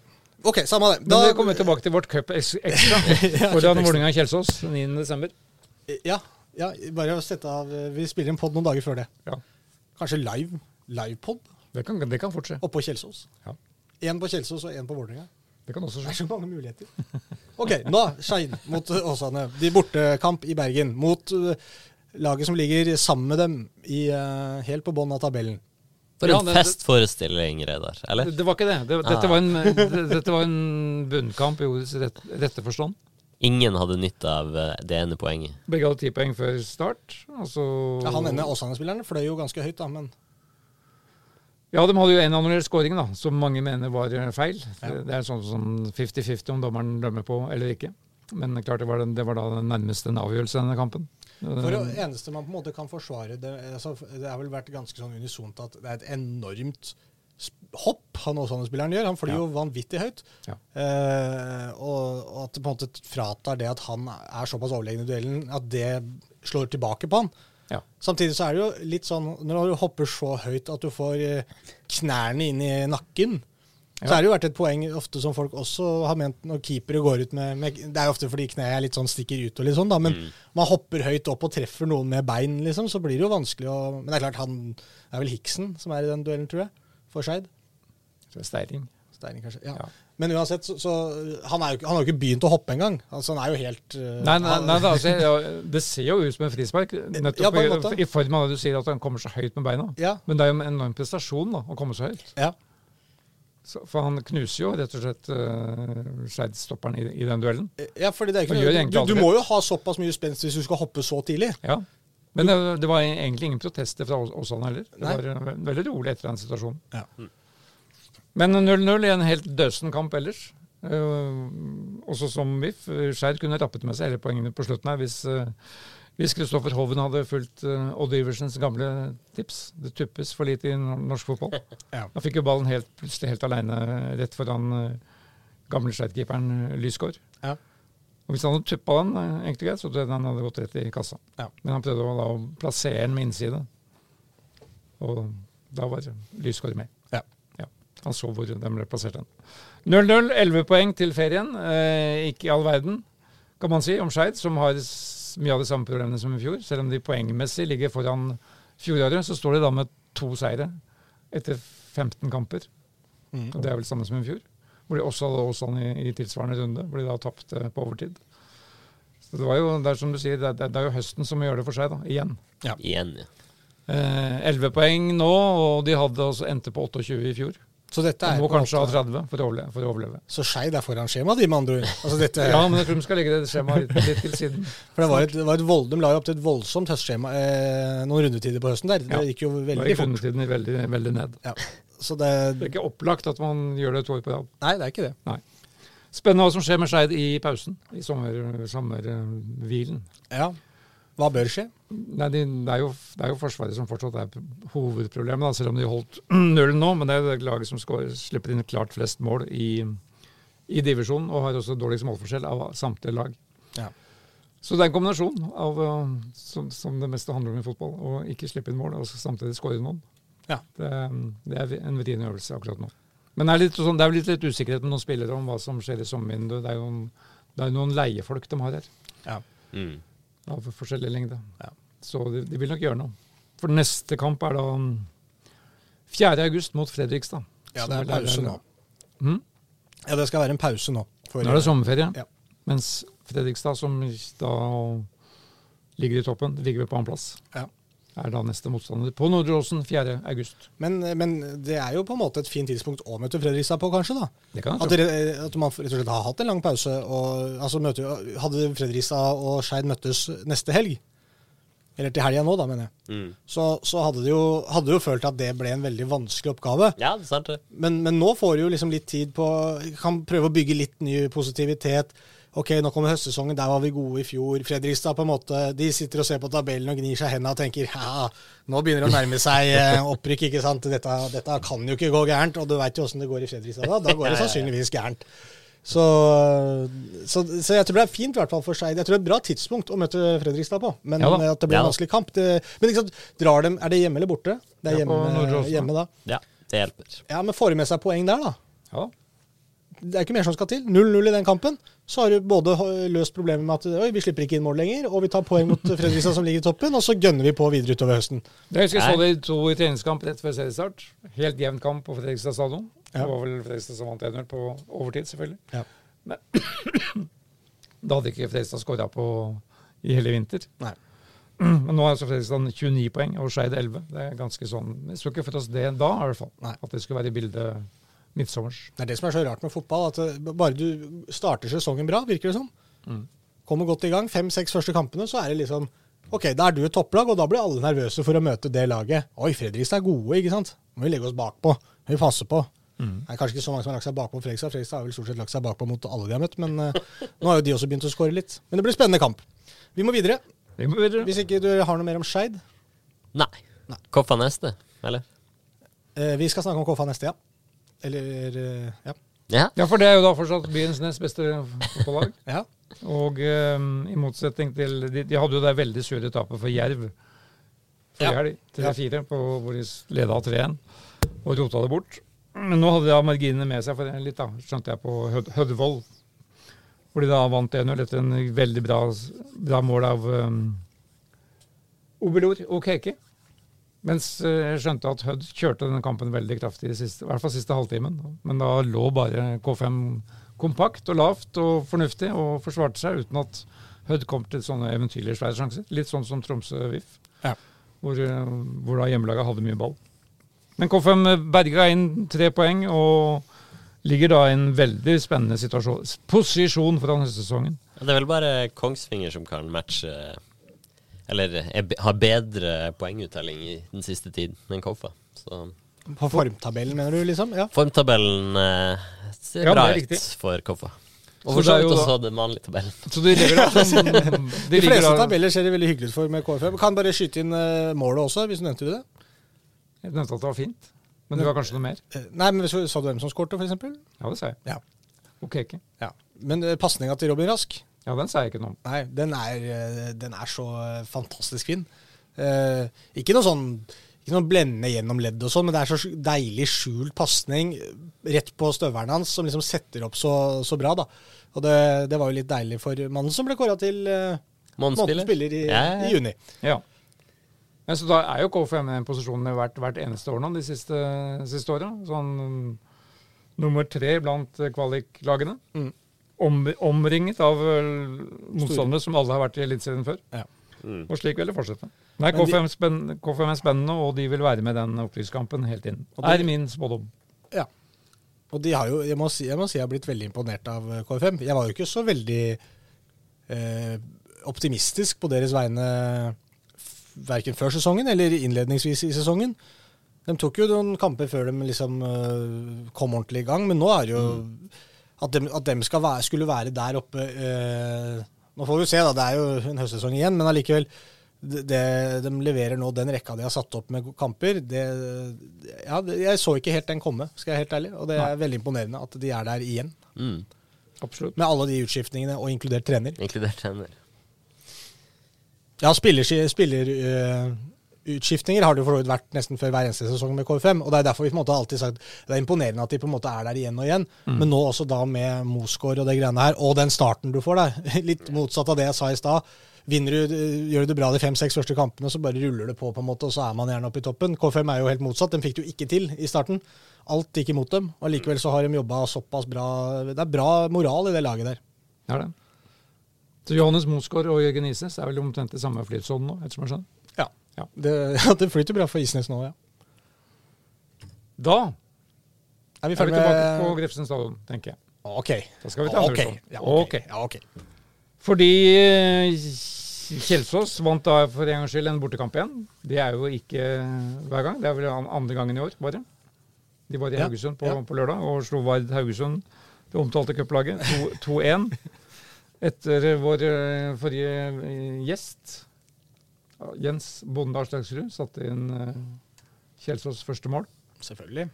Ok, samme det. Men vi kommer tilbake til vårt cup ekstra foran. Vålerenga-Kjelsås 9.12. Ja, ja, bare å sette av Vi spiller en pod noen dager før det. Ja, Kanskje live livepod det kan, det kan fort skje. oppå Kjelsås. Ja, Én på Kjelsås og én på Vålerenga. det kan også Det er så mange muligheter. Ok, nå Skeid mot uh, Åsane. De bortekamp i Bergen mot uh, laget som ligger sammen med dem i, uh, helt på bånn av tabellen. For var en festforestilling, Reidar. Eller? Det, det var ikke det. det dette, Ah. var en, det- dette var en bunnkamp i ordets rette forstand. Ingen hadde nytte av eh, det ene poenget. Begge hadde ti poeng før start. Altså... så, Ja, han ene Åsane-spilleren fløy jo ganske høyt, da, men Ja, de hadde jo en annullert scoring, da, som mange mener var eh, feil. Ja. Det, det er sånn som 50-50 om dommeren dømmer på eller ikke. Men klart det var, den, det var da den nærmeste en avgjørelse i denne kampen. for det eneste man på en måte kan forsvare det, altså, det har vel vært ganske sånn unisont at det er et enormt hopp han Åsane-spilleren gjør. Han flyr Ja. jo vanvittig høyt. Ja. Eh, og, og at det på en måte fratar det at han er såpass overlegen i duellen, at det slår tilbake på han. Ja. Samtidig så er det jo litt sånn når du hopper så høyt at du får eh, knærne inn i nakken, så er det jo vært et poeng ofte som folk også har ment når keepere går ut med, med Det er jo ofte fordi kneet litt sånn stikker ut og litt sånn, da, men Mm. man hopper høyt opp og treffer noen med bein, liksom, så blir det jo vanskelig å Men det er klart, han det er vel Hiksen som er i den duellen, tror jeg, for Skeid. Steiring. Steiring, kanskje. Ja. Ja. Men uansett, så, så han, er jo, han har jo ikke begynt å hoppe engang. Altså, han er jo helt uh, Nei, nei, nei da, altså, ja, det ser jo ut som en frispark, nettopp ja, en i, form av det du sier at han kommer så høyt med beina. Ja, Men det er jo en enorm prestasjon da, å komme så høyt. ja. Så, for han knuser jo rett og slett uh, Skeid-stopperen i, i den duellen. ja, fordi det er ikke noe, du, du må jo ha såpass mye spenst hvis du skal hoppe så tidlig. Ja. Men det, det var egentlig ingen protester fra oss han heller. Det Nei. var eh, veldig rolig etter den situasjonen. Ja. Men 0-0 i en helt døsen kamp ellers. Uh, også som VIF. Skeid kunne rappet med seg hele poengene på slutten her hvis uh, hvis Kristoffer Hoven hadde fulgt uh, Odd Iversens gamle tips. Det tuppes for lite i norsk fotball. Ja. Da fikk jo ballen helt, plutselig helt aleine rett foran gamle Skeid-keeperen Lysgård. Ja. Og Hvis han hadde tuppa den, egentlig greit, så tror jeg han hadde gått rett i kassa. Ja. Men han prøvde å, da, å plassere den med innside. Og da var Lysgård med. Ja. Ja. Han så hvor de ble plassert hen. 0-0, 11 poeng til ferien. Eh, ikke i all verden, kan man si, om Skeid, som har mye av de samme problemene som i fjor. Selv om de poengmessig ligger foran fjoråret, så står de da med to seire etter 15 kamper. Mm. Og det er vel samme som i fjor. Hvor de også hadde Åsane i, i tilsvarende runde, hvor de da tapte på overtid. Så det var jo, det er som du sier, det er, det er jo høsten som gjør det for seg, da, igjen. Igjen, ja. Eh, 11 poeng nå, og de hadde også endte på 28 i fjor. Så dette De er må kanskje ha 30 for å overleve. For å overleve. Så Skeid er foran skjemaet, de med andre ord. Altså, dette, Ja, men jeg tror de skal legge det skjemaet litt, litt til siden. For det var et, var et vold, De la jo opp til et voldsomt høstskjema eh, noen rundetider på høsten. der. Det Ja. gikk jo veldig gikk fort. rundetiden veldig, veldig ned. Ja. Så det Det er ikke opplagt at man gjør det to år på rad. Nei, det er ikke det. Spennende hva som skjer med Skeid i pausen, i sommerhvilen. Sommer. Ja. Hva bør skje? Nei, de, det, er jo, det er jo Forsvaret som fortsatt er hovedproblemet, da, selv om de holdt nullen nå. Men det er det laget som skår, slipper inn klart flest mål i, i divisjonen, og har også dårligst målforskjell av samtlige lag. Ja. Så det er en kombinasjon av, uh, som, som det meste handler om i fotball, å ikke slippe inn mål og samtidig skåre noen. Ja. Det, det er en vrien øvelse akkurat nå. Men det er, litt, sånn, det er litt, litt usikkerhet med noen spillere om hva som skjer i sommervinduet. Det er jo noen, det er noen leiefolk de har her Ja. Mm. Av forskjellig lengde. Ja. Så de, de vil nok gjøre noe. For neste kamp er da um, 4. august mot Fredrikstad. ja, det er pause nå. Mm? Ja, det skal være en pause nå. Nå er det sommerferie. Ja. Mens Fredrikstad, som da ligger i toppen, ligger vi på annenplass. Ja. Er da neste motstander på Nordre Åsen 4. august. Men, men det er jo på en måte et fint tidspunkt å møte Fredrikstad på, kanskje? da? Det kan At, jeg tro. dere, at man rett og slett har hatt en lang pause. og altså møter, Hadde Fredrikstad og Skeid møttes neste helg, eller til helga nå, da, mener jeg, Mm. så, så hadde du jo, hadde jo følt at det ble en veldig vanskelig oppgave. Ja, det er sant det. Men, men nå får du jo liksom litt tid på Kan prøve å bygge litt ny positivitet. Ok, nå kommer høstsesongen, der var vi gode i fjor. Fredrikstad på en måte, de sitter og ser på tabellen og gnir seg hendene og tenker ja, nå begynner det å nærme seg eh, opprykk, ikke sant. Dette, dette kan jo ikke gå gærent. Og du veit jo åssen det går i Fredrikstad da. Da går det sannsynligvis gærent. Så, så, så jeg tror det er fint i hvert fall for seg. Jeg tror det er et bra tidspunkt å møte Fredrikstad på. Men Ja at det blir Ja en vanskelig kamp det, Men liksom, drar dem, er det hjemme eller borte? Det er hjemme, hjemme da. Ja, det hjelper. Ja, men får de med seg poeng der, da? Ja. Det er ikke mer som skal til. 0-0 i den kampen. Så har du både løst problemet med at oi, vi slipper ikke inn mål lenger, og vi tar poeng mot Fredrikstad som ligger i toppen, og så gønner vi på videre utover høsten. Det jeg husker jeg så det de to i treningskamp rett før seriestart. Helt jevn kamp på Fredrikstad stadion. Ja. Det var vel Fredrikstad som vant 1-0 på overtid, selvfølgelig. Ja. Men da hadde ikke Fredrikstad skåra på i hele vinter. Nei. Men nå er altså Fredrikstad 29 poeng og Skeid 11. Det er ganske sånn Vi skulle ikke for oss det da, i hvert fall. Nei. At det skulle være i bildet midtsommers. Det er det som er så rart med fotball, at bare du starter sesongen bra, virker det som. Mm. Kommer godt i gang, fem-seks første kampene, så er det liksom Ok, da er du et topplag, og da blir alle nervøse for å møte det laget. Oi, Fredrikstad er gode, ikke sant? Må vi legge oss bakpå. Må vi passe på. Mm. Det er kanskje ikke så mange som har lagt seg bakpå Fredrikstad. Fredrikstad har vel stort sett lagt seg bakpå mot alle de har møtt, men uh, nå har jo de også begynt å skåre litt. Men det blir spennende kamp. Vi må videre. Vi må videre. Hvis ikke du har noe mer om Skeid. Nei. Nei. Koffa neste, eller? Uh, vi skal snakke om Koffa neste, ja. Eller eh, ja. Ja. Ja, for det er jo da fortsatt byens nest beste fotballag. ja. Og um, i motsetning til De, de hadde jo det veldig sure tapet for Jerv forrige helg, 3-4, hvor de leda 3-1 og rota det bort. Men nå hadde de da marginene med seg for det litt, da, skjønte jeg, på Hød Hødvold. Hvor de da vant 1-0 etter en veldig bra, bra mål av um, Obelor og Keke. Mens eh, jeg skjønte at Hødd kjørte denne kampen veldig kraftig, i siste, i hvert fall siste halvtimen. Men da lå bare K5 kompakt og lavt og fornuftig og forsvarte seg uten at Hødd kom til sånne eventyrlige svære sjanser. Litt sånn som Tromsø-VIF, Ja. hvor, eh, hvor da hjemmelaget hadde mye ball. Men K5 berga inn tre poeng og ligger da i en veldig spennende situasjon, posisjon foran høstsesongen. Det er vel bare Kongsvinger som kan matche Eller jeg har bedre poenguttelling i den siste tiden enn Koffa. Så På formtabellen, mener du, liksom? Ja. formtabellen eh, ser Ja, bra ut for Koffa. Og for så vidt også den vanlige tabellen. Så de ligger da sånn, de De fleste da- tabeller ser det veldig hyggelig ut for med KFM. Kan bare skyte inn uh, målet også, hvis du nevnte det. Jeg nevnte at det var fint, men det var kanskje noe mer? Eh, nei, men så- Sa du hvem som skårte, f.eks.? Ja, det sa jeg. Ja. Ok, ikke. ja. Men uh, pasninga til Robin Rask, Ja, den sa jeg ikke noe om. nei, den er, eh, den er så fantastisk fin. Eh, ikke noe sånn ikke noe blendende gjennom ledd og sånn, men det er så deilig skjult pasning rett på støvelen hans, som liksom setter opp så, så bra, da. Og det, det var jo litt deilig for mannen som ble kåra til eh, Månedsspiller. i, Ja, ja, i juni. Ja. Men så da er jo KFM i den posisjonen hvert, hvert eneste år nå de siste, siste åra. Sånn mm, nummer tre blant kvaliklagene. Mm. Om, omringet av eh, motstandere som alle har vært i Eliteserien før. Ja. Mm. Og slik vil det fortsette. Nei, de- KFM, spenn, KFM er spennende, og de vil være med i den opprykkskampen helt inn. Det er min spådom. Ja. Og de har jo, jeg må, si, jeg må si jeg har blitt veldig imponert av eh, KFM. Jeg var jo ikke så veldig eh, optimistisk på deres vegne verken før sesongen eller innledningsvis i sesongen. De tok jo noen kamper før de liksom eh, kom ordentlig i gang, men nå er det jo at de, at dem skal være, skulle være der oppe eh, Nå får vi se, da. Det er jo en høstsesong igjen, men allikevel. Det, det, de leverer nå den rekka de har satt opp med kamper. Det, ja, jeg så ikke helt den komme, skal jeg være helt ærlig. Og det er veldig imponerende at de er der igjen. Mm. Absolutt. Med alle de utskiftningene, og inkludert trener. Inkludert trener. Ja, spiller, spiller, øh, utskiftninger har det jo for så vidt vært nesten før hver eneste sesong med KFM. Og det er derfor vi på en måte alltid sagt det er imponerende at de på en måte er der igjen og igjen. Men nå også da med Mosgaard og det greiene her, og den starten du får der. Litt motsatt av det jeg sa i stad. Vinner du, Gjør du det bra de fem-seks første kampene, så bare ruller det på, på en måte, og så er man gjerne oppe i toppen. KFM er jo helt motsatt. Den fikk du ikke til i starten. Alt gikk imot dem. og Likevel så har de jobba såpass bra. Det er bra moral i det laget der. Er det. Så Johannes Mosgaard og Jørgen Ises er vel omtrent i samme flytsonen nå, ettersom jeg skjønner. Ja. Det, det flyter bra for Isnes nå, ja. Da Er vi er vi tilbake på Grefsen stadion, tenker jeg. Ok. Da skal vi til andre Ok. Ja, okay. Ok. Ja, ok. Fordi eh, Kjelsås vant da for en gangs skyld en bortekamp igjen. Det er jo ikke hver gang. Det er vel an- andre gangen i år, bare. De var i Haugesund på, ja. på lørdag og slo Vard Haugesund, det omtalte cuplaget, 2-1. Etter vår eh, forrige eh, gjest, Jens Bondal Slagsrud, satte inn eh, Kjelsås første mål. Selvfølgelig.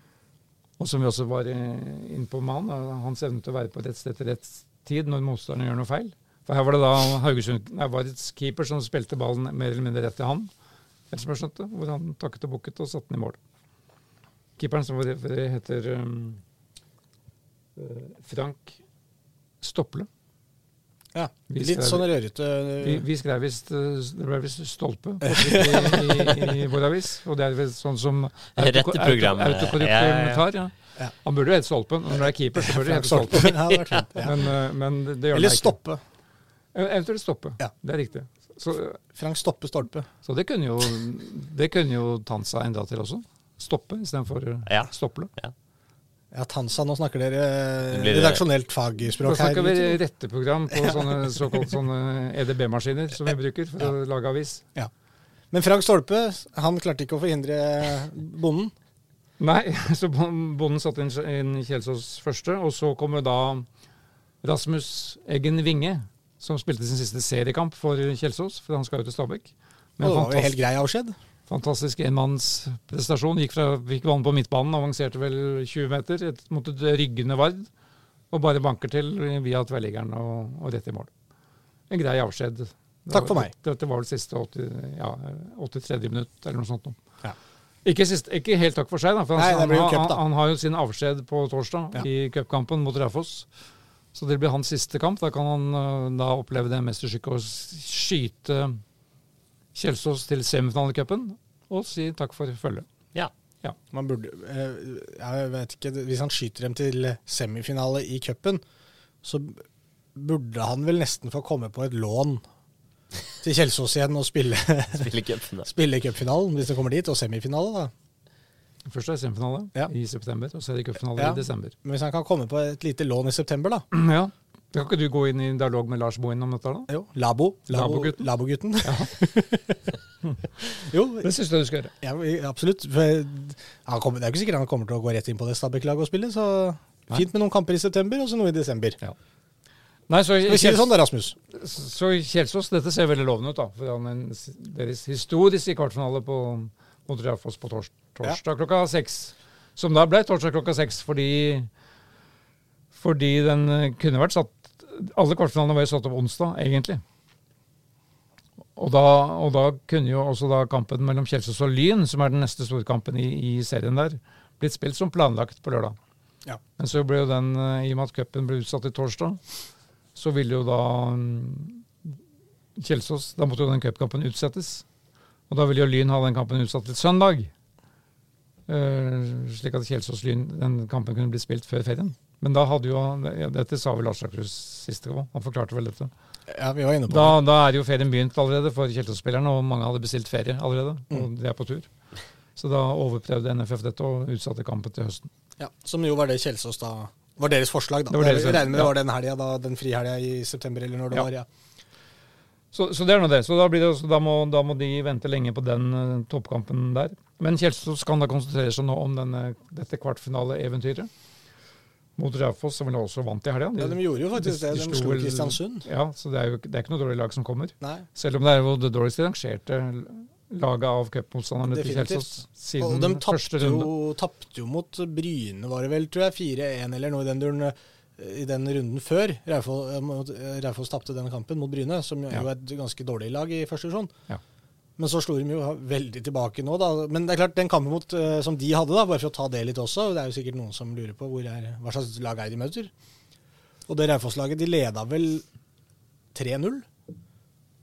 Og som vi også var eh, inne på med han, eh, hans evne til å være på rett sted til rett tid når motstanderen gjør noe feil. For her var det da Haugesund Varets keeper som spilte ballen mer eller mindre rett til han, eller som jeg skjønte, hvor han takket og bukket og satte den i mål. Keeperen som var- heter um, Frank Stople. Ja. Vi Litt skrev- sånn rørete Vi, vi skrev visst eh, Det ble visst stolpe i, i, i vår avis. Og det er vel sånn som Retteprogram, auto- ja, ja. Han burde jo hete Stolpen. Når du er keeper, så bør du Frank hete Stolpen. Stolpe. Ja, det. Men, eh, men det gjør Eller stoppe. Eh, Eventuelt stoppe. Ja. Det er riktig. Så, Frank Stoppe Stolpe. så det kunne jo det kunne jo Tansa enda til også. Stoppe istedenfor Ja. Ja, Tansa, nå snakker dere blir- redaksjonelt fagspråk her. Nå snakker vi retteprogram på sånne såkalt sånne EDB-maskiner som vi bruker for å lage avis. Men Frank Stolpe, han klarte ikke å forhindre bonden. Nei, så bonden satte inn, Kjelsås første, og så kommer da Rasmus Eggen Winge, som spilte sin siste seriekamp for Kjelsås, for han skal jo til Stabæk. Og det var jo helt grei avskjed. Fantastisk enmannsprestasjon. Gikk fra, fikk vann på midtbanen, avanserte vel 20 meter et, mot et ryggende Vard. Og bare banker til via tverrliggeren og, og rett i mål. En grei avskjed. Takk for meg. Dette var vel siste 80, ja, 83. minutt, eller noe sånt. Ja. Ikke, sist, ikke helt takk for seg, da. For Nei, han, det han, cup, han, har jo sin avskjed på torsdag Ja. i cupkampen mot Raufoss. Så det blir hans siste kamp. Da kan han øh, da oppleve det mesterstykket å skyte Kjelsås til semifinale i cupen og si takk for følget. Ja. Man burde, eh, jeg vet ikke, Hvis han skyter dem til semifinale i cupen, så burde han vel nesten få komme på et lån til Kjelsås igjen og spille, Spille spille cupfinalen, hvis det kommer dit, og semifinale. da. Først er det semifinale Ja. i september, og så er det cupfinale Ja. i desember. Men hvis han kan komme på et lite lån i september, da. Ja. Kan ikke du gå inn i dialog med Lars Bohin om dette? da? Jo, Labo. Labo Labogutten. Labogutten. jo, Det syns jeg du skal gjøre. ja, absolutt. Kommer, det er jo ikke sikkert han kommer til å gå rett inn på det Stabæk-laget og spille, så Nei. fint med noen kamper i september, og så noe i desember. Nei, så, si det sånn da, Rasmus? så Kjelsås, dette ser veldig lovende ut, da. For han en, deres historiske kvartfinale på, mot Raufoss på tors, torsdag klokka seks. Som da ble torsdag klokka seks fordi, fordi den eh, kunne vært satt Alle kvartfinalene var jo satt opp onsdag, egentlig. Og da, og da kunne jo også da kampen mellom Kjelsås og Lyn, som er den neste storkampen i, i serien der, blitt spilt som planlagt på lørdag. Ja. Men så ble jo den, eh, i og med at cupen ble utsatt til torsdag, så ville jo da mm, Kjelsås Da måtte jo den cupkampen utsettes. Og da ville jo Lyn ha den kampen utsatt til søndag. Uh, slik at Kjelsås-Lyn, den kampen kunne bli spilt før ferien. Men da hadde jo Dette sa vel Lars Akershus sist gang, han forklarte vel dette. Ja, vi var inne på Da, da er jo ferien begynt allerede for Kjelsås-spillerne, og mange hadde bestilt ferie allerede. Og de er på tur. Så da overprøvde NFF dette og utsatte kampen til høsten. Ja, som jo var det Kjelsås da var deres forslag, da. Det var deres, jeg regner med det var den helga, da, den frihelga i september, eller når det Ja. var. ja. Så, så det er nå det. Så da, blir det, også- da, må, da må de vente lenge på den uh, toppkampen der. Men Kjelsås kan da konsentrere seg nå om denne, dette kvartfinaleeventyret. Mot Raufoss, som vel også vant i helga. Ja, De gjorde jo faktisk det. de De slo Kristiansund. Ja, så det er jo det er ikke noe dårlig lag som kommer. Nei. Selv om det er jo det dårligst rangerte laget av cupmotstanderne til. Kjelsås siden de første runde. runde. De tapte jo mot Bryne, var det vel, tror jeg. 4-1 eller noe i den duren. eh, I den runden før Raufoss eh, eh, Raufoss tapte den kampen mot Bryne, som jo Ja. er et ganske dårlig lag i første divisjon. Ja. Men så slo de jo veldig tilbake nå, da. Men det er klart, den kampen mot, eh, som de hadde, da, bare for å ta det litt også, det er jo sikkert noen som lurer på er, hva slags lag er de møter. Og det Raufoss-laget, de leda vel 3-0.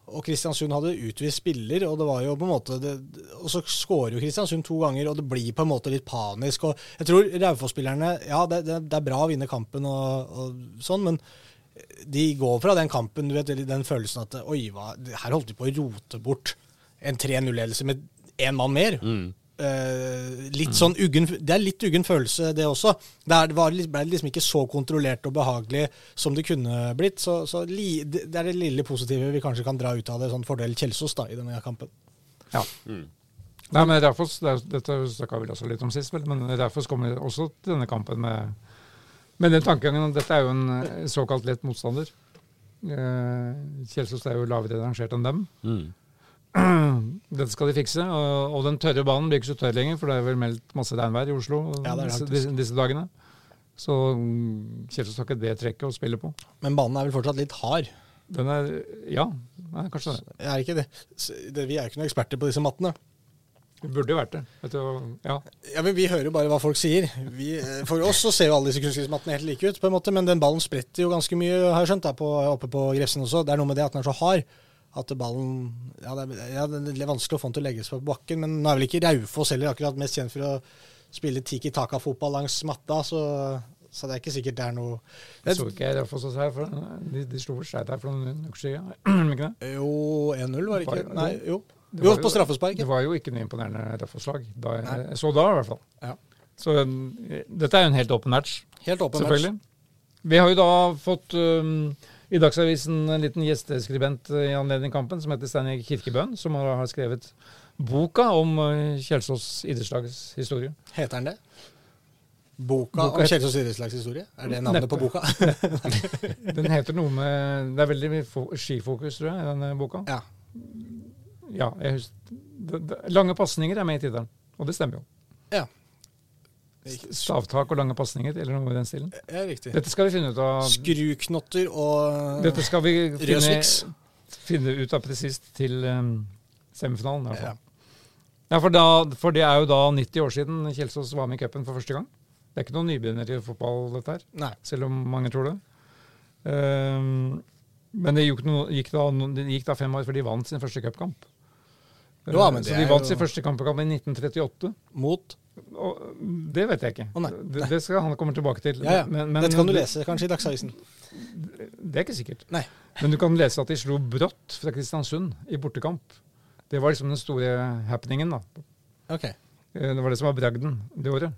Og Kristiansund hadde utvist spiller, og det var jo på en måte det, Og så skårer jo Kristiansund to ganger, og det blir på en måte litt panisk. og Jeg tror Raufoss-spillerne Ja, det, det, det er bra å vinne kampen og, og sånn, men de går fra den kampen, du vet, den følelsen at Oi, hva, her holdt de på å rote bort en 3-0-ledelse med én mann mer. Mm. Uh, litt sånn uggen, Det er litt uggen følelse, det også. Det, er, det var, ble liksom ikke så kontrollert og behagelig som det kunne blitt. Så, så li, det det er det lille positive vi kanskje kan dra ut av det, sånn fordel Kjelsås da, i denne kampen. Ja. Mm. Nei, men derfor, det er- dette snakka vi også litt om sist, vel, men Raufoss kommer også til denne kampen med, med den tankegangen. at Dette er jo en eh, såkalt lett motstander. Uh, Kjelsås er jo lavere rangert enn dem. Mm. Dette skal de fikse. Og, og den tørre banen blir ikke så tørr lenger, for det er vel meldt masse regnvær i Oslo Ja, disse, disse, dagene. Så mm, Kjelsås har ikke det trekket å spille på. Men banen er vel fortsatt litt hard. Den er Ja, nei, kanskje det. Er ikke det. Vi er jo ikke noen eksperter på disse mattene. Det burde jo vært det. Du, ja. Ja, men Vi hører jo bare hva folk sier. Vi, eh, for oss så ser jo alle disse kunstgressmattene helt like ut, på en måte, men den ballen spretter jo ganske mye, har jeg skjønt, da, på, oppe på Grefsen også. Det er noe med det at den er så hard at ballen ja, det, er, ja, det er vanskelig å få den til å legge seg på bakken. Men nå er vel ikke Raufoss heller akkurat mest kjent for å spille tiki taka-fotball langs matta, så, så det er ikke sikkert det er noe Jeg så ikke Raufoss også her, for de, de slo vel Skeid her for noen uker siden. Ikke det? Jo, 1-0, var det ikke? Nei, jo. Det Jo, på straffespark. Det var jo ikke noe imponerende Raufoss-lag. jeg-. Jeg så da, i hvert fall. Ja. Så eh, dette er jo en helt åpen match, Helt åpen match. selvfølgelig. Vi har jo da fått um, i Dagsavisen en liten gjesteskribent eh, i anledning kampen, som heter Steinar Kirkebøen, som har, skrevet boka om uh, Kjelsås idrettslags historie. Heter den det? Boka, Boka om Kjelsås idrettslags historie? Er det navnet Neppe. på boka? Den heter noe med Det er veldig mye skifokus, tror jeg, i denne boka. ja. Ja, jeg husker, Lange pasninger er med i tittelen, og det stemmer jo. Ja. Stavtak og lange pasninger, eller noe i den stilen. ja, riktig. Dette skal vi finne ut av Skruknotter og Dette skal vi finne, finne ut av presist til um, semifinalen. Ja. Ja, for, da, for det er jo da 90 år siden Kjelsås var med i cupen for første gang. Det er ikke noen nybegynner i fotball, dette her, Nei. selv om mange tror det. Um, men det gikk, noe, gikk, da, det gikk da fem år før de vant sin første cupkamp. Det så de vant jo- sin første kampekamp i 1938. Mot Og det vet jeg ikke. Oh, nei. det, det skal han komme tilbake til. Ja, ja. Men, men- Dette kan du lese kanskje i Dagsavisen. Det er ikke sikkert. Nei. Men du kan lese at de slo brått fra Kristiansund i bortekamp. Det var liksom den store happeningen. da. Ok. Eh, Det var det som var bragden det året.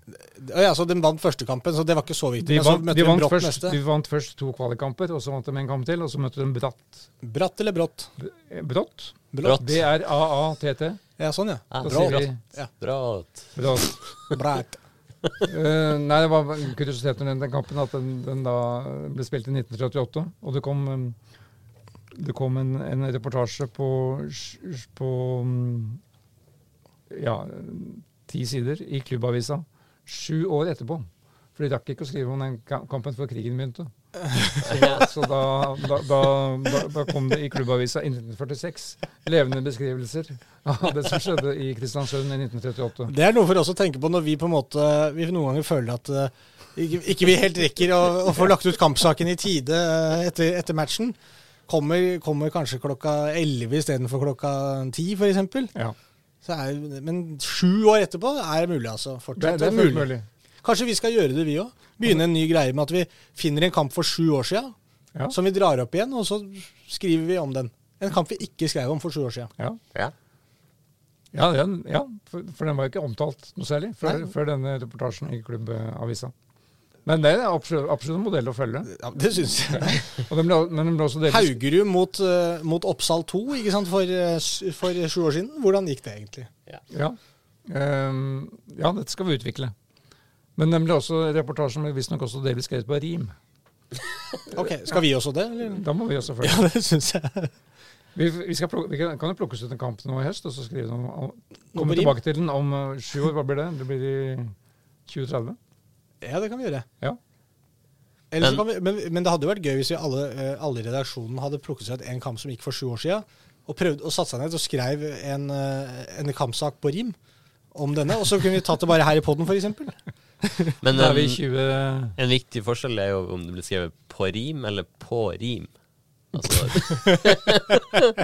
Ja, så De vant første kampen, så det var ikke så viktig. De vant, de, vant først, de vant først to kvalikkamper, og så vant de en kamp til, og så møtte de bratt. Bratt eller brått? Brått? Brått. B-r-a-a-t-t. Ja, sånn ja. Ja, brått. bra, sier vi Bra. brått. Bratt. Eh, nei, det var en kuriositet med den, kampen at den, den da ble spilt i 1938. Og det kom, um, det kom en, en reportasje på, på um, ja, ti sider i klubbavisa sju år etterpå. For de rakk ikke å skrive om den kampen før krigen begynte. Så, da, så da, da, da, kom det i klubbavisa i 1946 levende beskrivelser av det som skjedde i Kristiansund i 1938. Det er noe for oss å tenke på når vi på en måte Vi noen ganger føler at eh, ikke, ikke vi helt rekker å, å få lagt ut kampsaken i tide eh, etter, etter matchen. Kommer, kommer kanskje klokka 11 istedenfor klokka 10, f.eks. Ja, er, men sju år etterpå er det mulig, altså. det, Fortsatt det er fullt mulig. Kanskje vi skal gjøre det, vi òg. Begynne en ny greie med at vi finner en kamp for sju år sia, Ja. som vi drar opp igjen, og så skriver vi om den. En kamp vi ikke skrev om for sju år sia. Ja. Ja. Ja, den, ja for, for den var jo ikke omtalt noe særlig før, før denne reportasjen i klubbavisa. Men det er absolutt, absolutt en modell å følge. Ja, det syns jeg. Og den ble, men den ble Haugerud mot, uh, mot Oppsal 2 ikke sant, for, eh, for sju år siden. Hvordan gikk det egentlig? ja. Ehm, ja, dette skal vi utvikle. Men den ble også, reportasjen ble visstnok også delvis skrevet på rim. Ok, Skal vi også det? Eller? Da må vi også følge. Ja, det syns jeg. Vi, vi, skal plukke, vi kan, kan jo plukke ut en kamp nå i høst, og så skrive noe om, komme tilbake til den om eh, sju år. Hva blir det? Det blir i 2030. Ja, det kan vi gjøre. Ja. Men- kan vi, men, men det hadde jo vært gøy hvis vi alle, eh, alle i redaksjonen hadde plukket seg ut en kamp som gikk for sju år siden, og prøvd å satse seg ned og skrev en, eh, en kampsak på rim om denne, og så kunne vi tatt det bare her i poden, f.eks. Men en, 20... en viktig forskjell er jo om det blir skrevet på rim eller på rim. Altså,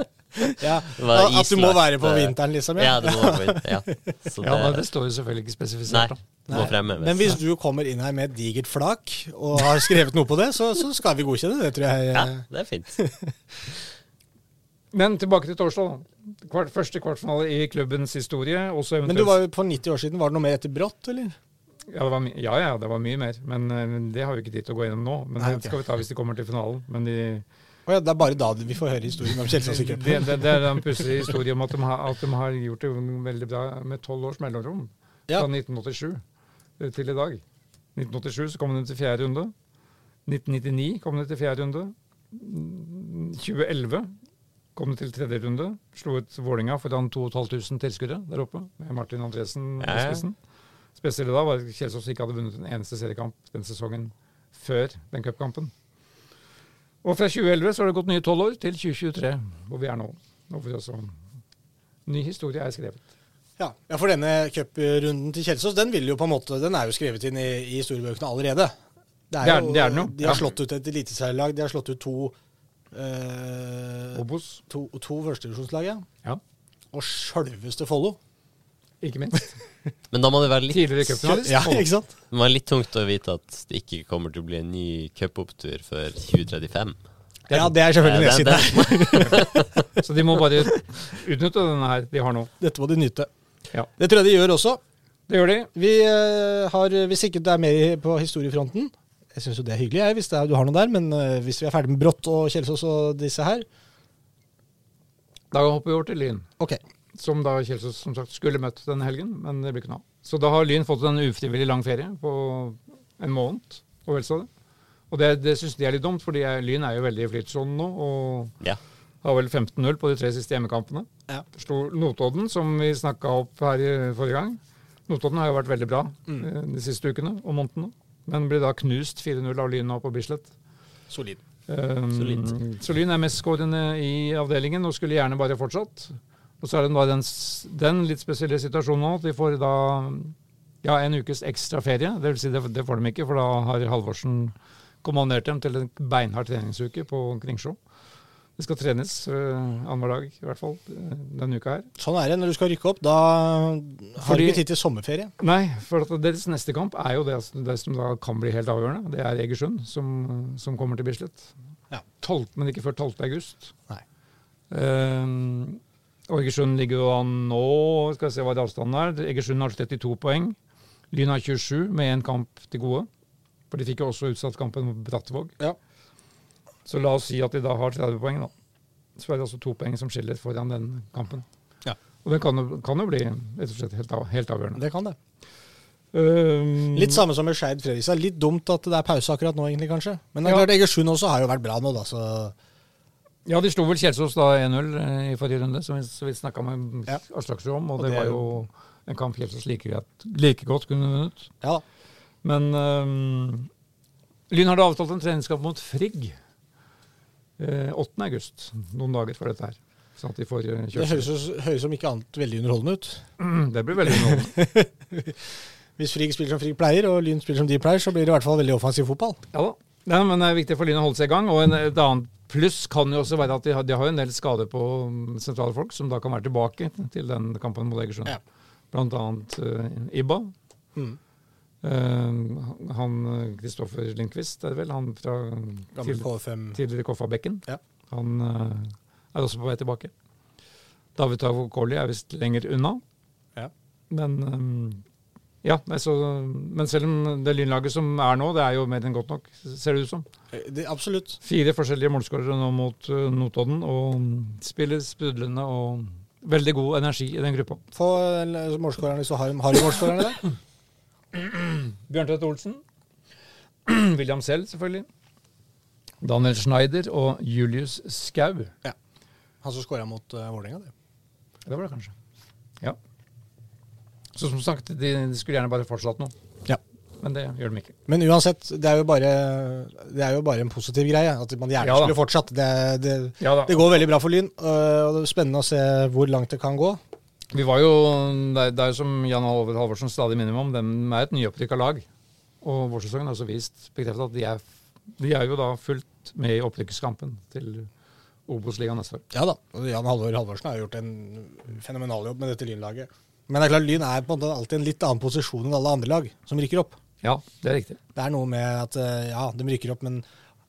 Ja, Det at du må være på eh, vinteren, liksom. ja, det må være på vinteren. Ja. Så Ja, men det, det står jo selvfølgelig ikke spesifisert. Nei, det Nei. fremheves. Men hvis du kommer inn her med et digert flak og har skrevet noe på det, så, så skal vi godkjenne det, tror jeg. Ja, det er fint. Men tilbake til torsdag. Kvart, første kvartfinale i klubbens historie. Også Men du var jo på 90 år siden. Var det noe mer etter brått, eller? Ja, var, ja, ja, det var mye mer. Men eh, det har vi ikke tid til å gå gjennom nå. Men Nei, det skal vi ta hvis de kommer til finalen. Men de, Oh, ja, det er bare da vi får høre historien om Kjelsås i det, det, det er en pussig historie om at de, har, at de har gjort det veldig bra med tolv års mellomrom. Fra 1987 til i dag. 1987 så kom de til fjerde runde. 1999 kom de til fjerde runde. 2011 kom de til tredje runde. Slo ut Vålinga foran 2500 tilskuere der oppe, med Martin Andresen i Ja, ja. Spesielt da var Kjelsås ikke hadde vunnet en eneste seriekamp den sesongen før den cupkampen. Og fra 2011 så har det gått nye tolv år til 2023, hvor vi er nå. Nå får vi også ny historie er skrevet. Ja, ja, for denne cuprunden til Kjelsås, den vil jo på en måte, den er jo skrevet inn i, i historiebøkene allerede. Det er- jo- det er jo, De har slått ut et eliteserielag, de har slått ut to eh, Obos, to, to førstedivisjonslag, ja. ja. Og sjølveste Follo. Ikke minst. Men da må det være litt, Tidligere cupfinalist. Ja, ikke sant? det må være litt tungt å vite at det ikke kommer til å bli en ny cupopptur før 2035. Ja, det er selvfølgelig det- nedsiden. Så de må bare utnytte denne her de har nå. Dette må de nyte. Ja. Det tror jeg de gjør også. Det gjør de. Vi eh, har, Hvis ikke det er mer på historiefronten Jeg syns jo det er hyggelig, jeg, hvis det er, du har noe der. Men eh, hvis vi er ferdig med Brått og Kjelsås og disse her Da hopper vi over til Lyn, Ok. Som da Kjelsås som sagt skulle møtt denne helgen, men det blir ikke noe av. Så da har Lyn fått en ufrivillig lang ferie på en måned, og vel så det. Og det, det syns de er litt dumt, fordi jeg- Lyn er jo veldig i flytsonen nå, og Ja. har vel 15-0 på de tre siste hjemmekampene. Ja. Slo Notodden, som vi snakka opp her i forrige gang. Notodden har jo vært veldig bra mm. de siste ukene og månedene, men ble da knust 4-0 av Lyn nå på Bislett. Solid. Um, Solid. så Lyn er mestskårende i avdelingen og skulle gjerne bare fortsatt. Og så er det da den, den litt spesielle situasjonen nå at de får da ja, en ukes ekstra ferie. Det vil si det, det får de ikke, for da har Halvorsen kommandert dem til en beinhard treningsuke på Kringsjå. Det skal trenes uh, annenhver dag, i hvert fall, eh, denne uka her. Sånn er det når du skal rykke opp. Da har Fordi- du ikke tid til sommerferie. Nei, for at deres neste kamp er jo det, det som da kan bli helt avgjørende. Det er Egersund som, som kommer til Bislett. Ja. 12, men ikke før 12. august. Nei. Ehm, og Egersund ligger jo an nå Skal vi se hva det avstanden er. Egersund har 32 poeng. Lyn har 27 med én kamp til gode. For de fikk jo også utsatt kampen mot Brattvåg. Ja. Så la oss si at de da har 30 poeng, da. Så er det altså to poeng som skiller foran den kampen. Ja. Og den kan kan jo bli rett og slett helt, av, helt avgjørende. Det kan det. Um, Litt samme som med Skeid Fredrikstad. Litt dumt at det er pause akkurat nå, egentlig, kanskje. Men det er Ja. klart Egersund også har jo vært bra nå, da. Så Ja, de slo vel Kjelsås da 1-0 eh, i forrige runde, som vi så vidt snakka med Ja. Aslaksrud om. Og, Og det, det var jo en kamp Kjelsås like, like godt kunne vunnet. ja. Men um, Lyn hadde avtalt en treningskamp mot Frigg eh, 8. august, noen dager før dette her. Sånn at de får eh, Det høres, høres som ikke annet veldig underholdende ut. Mm, Det blir veldig underholdende. Hvis Frigg spiller som Frigg pleier, og Lyn spiller som de pleier, så blir det i hvert fall veldig offensiv fotball. Ja da. Ja, men det er viktig for Lyn å holde seg i gang. Og en, et annet pluss kan jo også være at de har, de har en del skader på sentrale folk, som da kan være tilbake til den kampen mot Egersund. Ja. Blant annet uh, Ibba. Mm. Uh, han Kristoffer Lindqvist, er det vel? Han fra til, tidligere Koffa-bekken. Ja. Han uh, er også på vei tilbake. David Tavokoli er visst lenger unna. Ja. Men ja, nei, så, men selv om det lynlaget som er nå, det er jo mer enn godt nok, ser det ut som. Eh, Det, absolutt. Fire forskjellige målskårere nå mot uh, Notodden, og spiller sprudlende og veldig god energi i den gruppa. Få eh, målskårerne hvis du har, har du målskårerne der. Bjørntvedt Olsen. William selv, selvfølgelig. Daniel Schneider og Julius Skau. Han som skåra mot uh, Vålerenga. det. Det var det kanskje. Ja. Så som sagt, de, de skulle gjerne bare fortsatt nå. Ja. Men det gjør de ikke. Men uansett, det er jo bare, det er jo bare en positiv greie. At man gjerne Ja skulle fortsatt. Det, det, Ja det går veldig bra for Lyn, og det er spennende å se hvor langt det kan gå. Vi var jo, det er, jo som Jan Halvor Halvorsen stadig minner om, de er et nyopprykka lag. Og vårsesongen har også vist, bekreftet at de er, de er jo da fullt med i opprykkskampen til Obos-ligaen neste år. Ja da. Jan Halvor Halvorsen har gjort en fenomenal jobb med dette Lynlaget. Men det er klart, Lyn er på en måte alltid en litt annen posisjon enn alle andre lag som rykker opp. Ja, det er riktig. Det er noe med at øh, ja, de rykker opp, men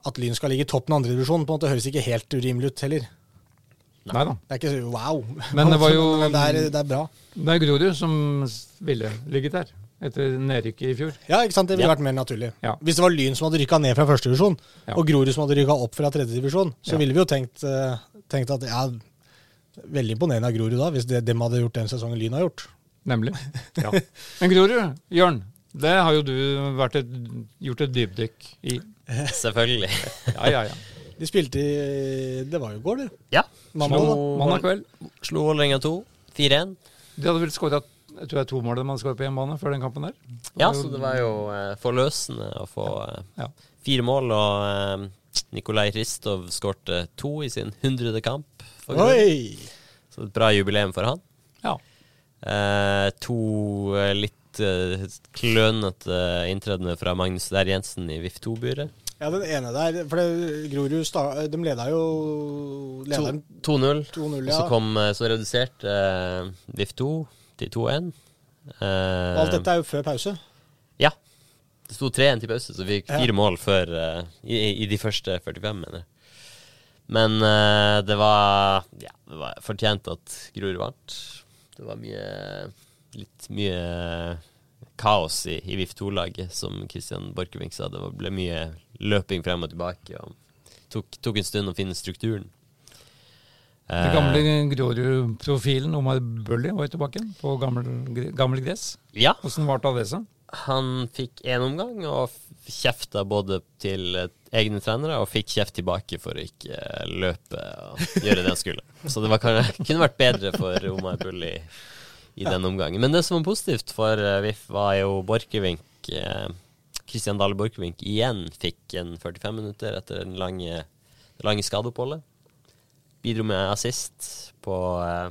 at Lyn skal ligge i toppen av andredivisjon, høres ikke helt urimelig ut heller. Nei da. Det er ikke så wow. Men det var jo- Men det er, det er bra. Det er Grorud som ville ligget der etter nedrykket i fjor. Ja, ikke sant? Det ville Ja. vært mer naturlig. Ja. Hvis det var Lyn som hadde rykka ned fra førstedivisjon, Ja. og Grorud som hadde rykka opp fra tredjedivisjon, så Ja. ville vi jo tenkt, eh, tenkt at ja, veldig imponerende av Grorud da, hvis det dem hadde gjort den sesongen Lyn har gjort. Nemlig. Ja. Men Grorud, Jørn, det har jo du vært et, gjort et dypdykk i. Selvfølgelig. Ja, ja, ja. De spilte i Det var jo i går, det. Ja. Mandag, da. Mandag kveld. Slo Vålerenga 2. 4-1. De hadde vel skåra jeg tror det er to mål de hadde skåret på hjemmebane før den kampen der. Ja, så det var jo eh, forløsende å få eh, Ja. fire mål. Og eh, Nikolai Ristov skårte to i sin hundrede kamp. For Oi! Så et bra jubileum for han. Ja. Eh, to eh, litt eh, klønete inntredende fra Magnus Der Jensen i VIF2-buret. Ja, den ene der For det, Grorud sta- de leda jo 2-0. 2-0, Og så kom eh, så reduserte eh, VIF2 til 2-1. Og Alt dette er jo før pause. Ja. Det sto 3-1 til pause, så vi fikk Ja. mål før eh, i, i de første 45, mener jeg. Men uh, det var Ja, det var fortjent at Grorud vant. Det var mye Litt mye kaos i, i VIF2-laget, som Kristian Borchgrevink sa. Det ble mye løping frem og tilbake, og tok, tok en stund å finne strukturen. Den Eh, gamle Grorud-profilen Omar Bøhli var tilbake på gammel, gress. ja, Hvordan varte det seg? Han fikk én omgang og kjefta både til eh, egne trenere og fikk kjeft tilbake for å ikke eh, løpe og gjøre det han skulle. Så det kanskje- kunne vært bedre for Omar Bull i den omgangen. Men det som var positivt for eh, VIF, var jo Borchgrevink eh, Kristian Dale Borchgrevink igjen fikk en 45 minutter etter den lange, det lange skadeoppholdet. Bidro med assist på eh,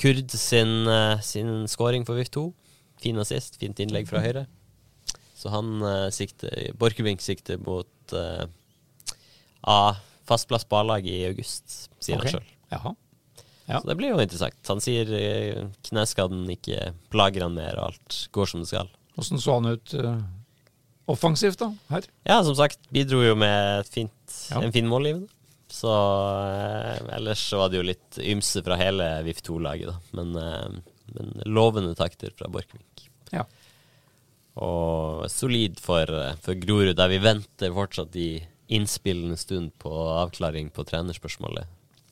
Kurd sin, eh, sin scoring for VIF 2. Fin assist, fint innlegg fra høyre. Så han uh, sikter Borchgrevink sikter mot uh, A, fast plass på A-laget i august, sier okay. han sjøl. Ja. Så det blir jo interessant. Han sier eh, kneskaden ikke plager han mer, og alt går som det skal. Åssen så han ut uh, offensivt, da? Her? Ja, som sagt, bidro jo med fint, Ja. en fin målgivende. Så uh, ellers så var det jo litt ymse fra hele VIF 2-laget, da. Men, uh, men lovende takter fra Borchgrevink. Ja. Og solid for, for Grorud, der vi venter fortsatt i innspillende stund på avklaring på trenerspørsmålet.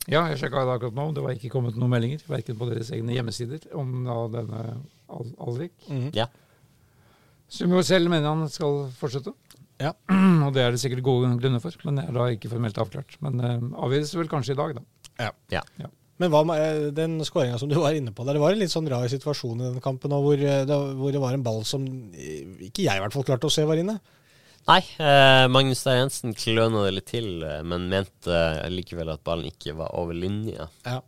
Ja, jeg sjekka det akkurat nå. Det var ikke kommet noen meldinger, verken på deres egne hjemmesider, om da denne Al Alrik. -hmm. Ja. Som jo selv mener han skal fortsette. Ja. Og det er det sikkert gode grunner for, men det er da ikke formelt avklart. Men uh, avgjøres vel kanskje i dag, da. Ja, ja. Men hva eh, den skåringa som du var inne på der? Det var en litt sånn rar situasjon i den kampen hvor, eh, det, hvor det var en ball som eh, ikke jeg i hvert fall klarte å se var inne. Nei, eh, Magnus Stein Jensen kløna det litt til, men mente likevel at ballen ikke var over linja. Ja.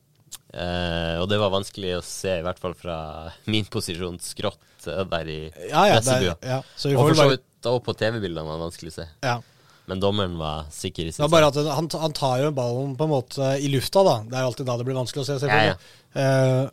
Eh, og det var vanskelig å se, i hvert fall fra min posisjon, skrått der i Ja, ja, ja. Så vi Og for så vidt òg på TV-bildene var det vanskelig å se. ja. Men dommeren var sikker i sin sak. han, han tar jo ballen på en måte i lufta, da. Det er jo alltid da det blir vanskelig å se, selvfølgelig. Eh,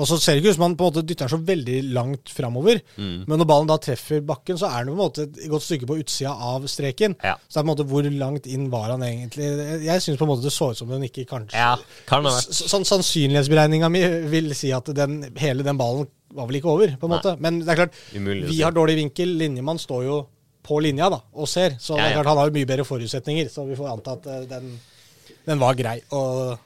og så ser det ikke ut som han på en måte dytter så veldig langt framover. Mm. Men når ballen da treffer bakken, så er den på en måte et godt stykke på utsida av streken. Ja. Så det er på en måte hvor langt inn var han egentlig? Jeg syns på en måte det så ut som den ikke kanskje Ja, kan Sånn Sannsynlighetsberegninga mi vil si at den, hele den ballen var vel ikke over, på en Nei. måte. Men det er klart, Umulig vi har dårlig vinkel. Linjemann står jo på linja da, og ser. Så det Ja, er klart han har jo mye bedre forutsetninger, så vi får anta at eh, den, den var grei. Og,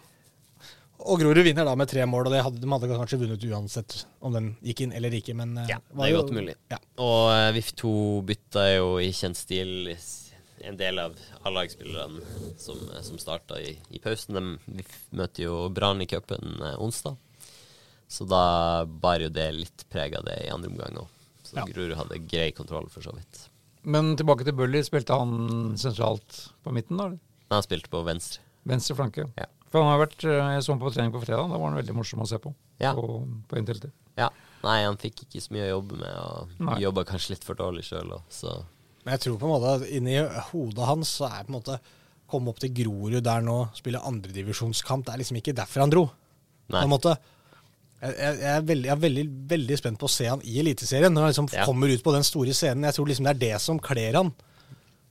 og Grorud vinner da med tre mål, og det hadde, de hadde kanskje vunnet uansett om den gikk inn eller ikke, men eh, Ja, det er jo- godt mulig. Ja. Og uh, VIF2 bytta jo i kjent stil en del av A-lagsspillerne som, eh, som starta i, i pausen. De møter jo Brann i cupen eh, onsdag, så da bar jo det litt preg av det i andre omgang òg. Så. Grorud hadde grei kontroll, for så vidt. Men tilbake til Bully. Spilte han sentralt på midten, da? Nei, han spilte på venstre. Venstre flanke. Ja. For han har vært, eh, Jeg så ham på trening på fredag. Da var han veldig morsom å se på. Ja. På, på inntil Ja. Nei, han fikk ikke så mye å jobbe med, og jobba kanskje litt for dårlig sjøl òg, så Men jeg tror på en måte at inni hodet hans så er på en måte komme opp til Grorud der nå, spille andredivisjonskamp. Det er liksom ikke derfor han dro. Nei. På en måte. Jeg, jeg, er, veldig, jeg er veldig, veldig spent på å se han i Eliteserien. Når han liksom Ja. kommer ut på den store scenen. Jeg tror liksom det er det som kler han.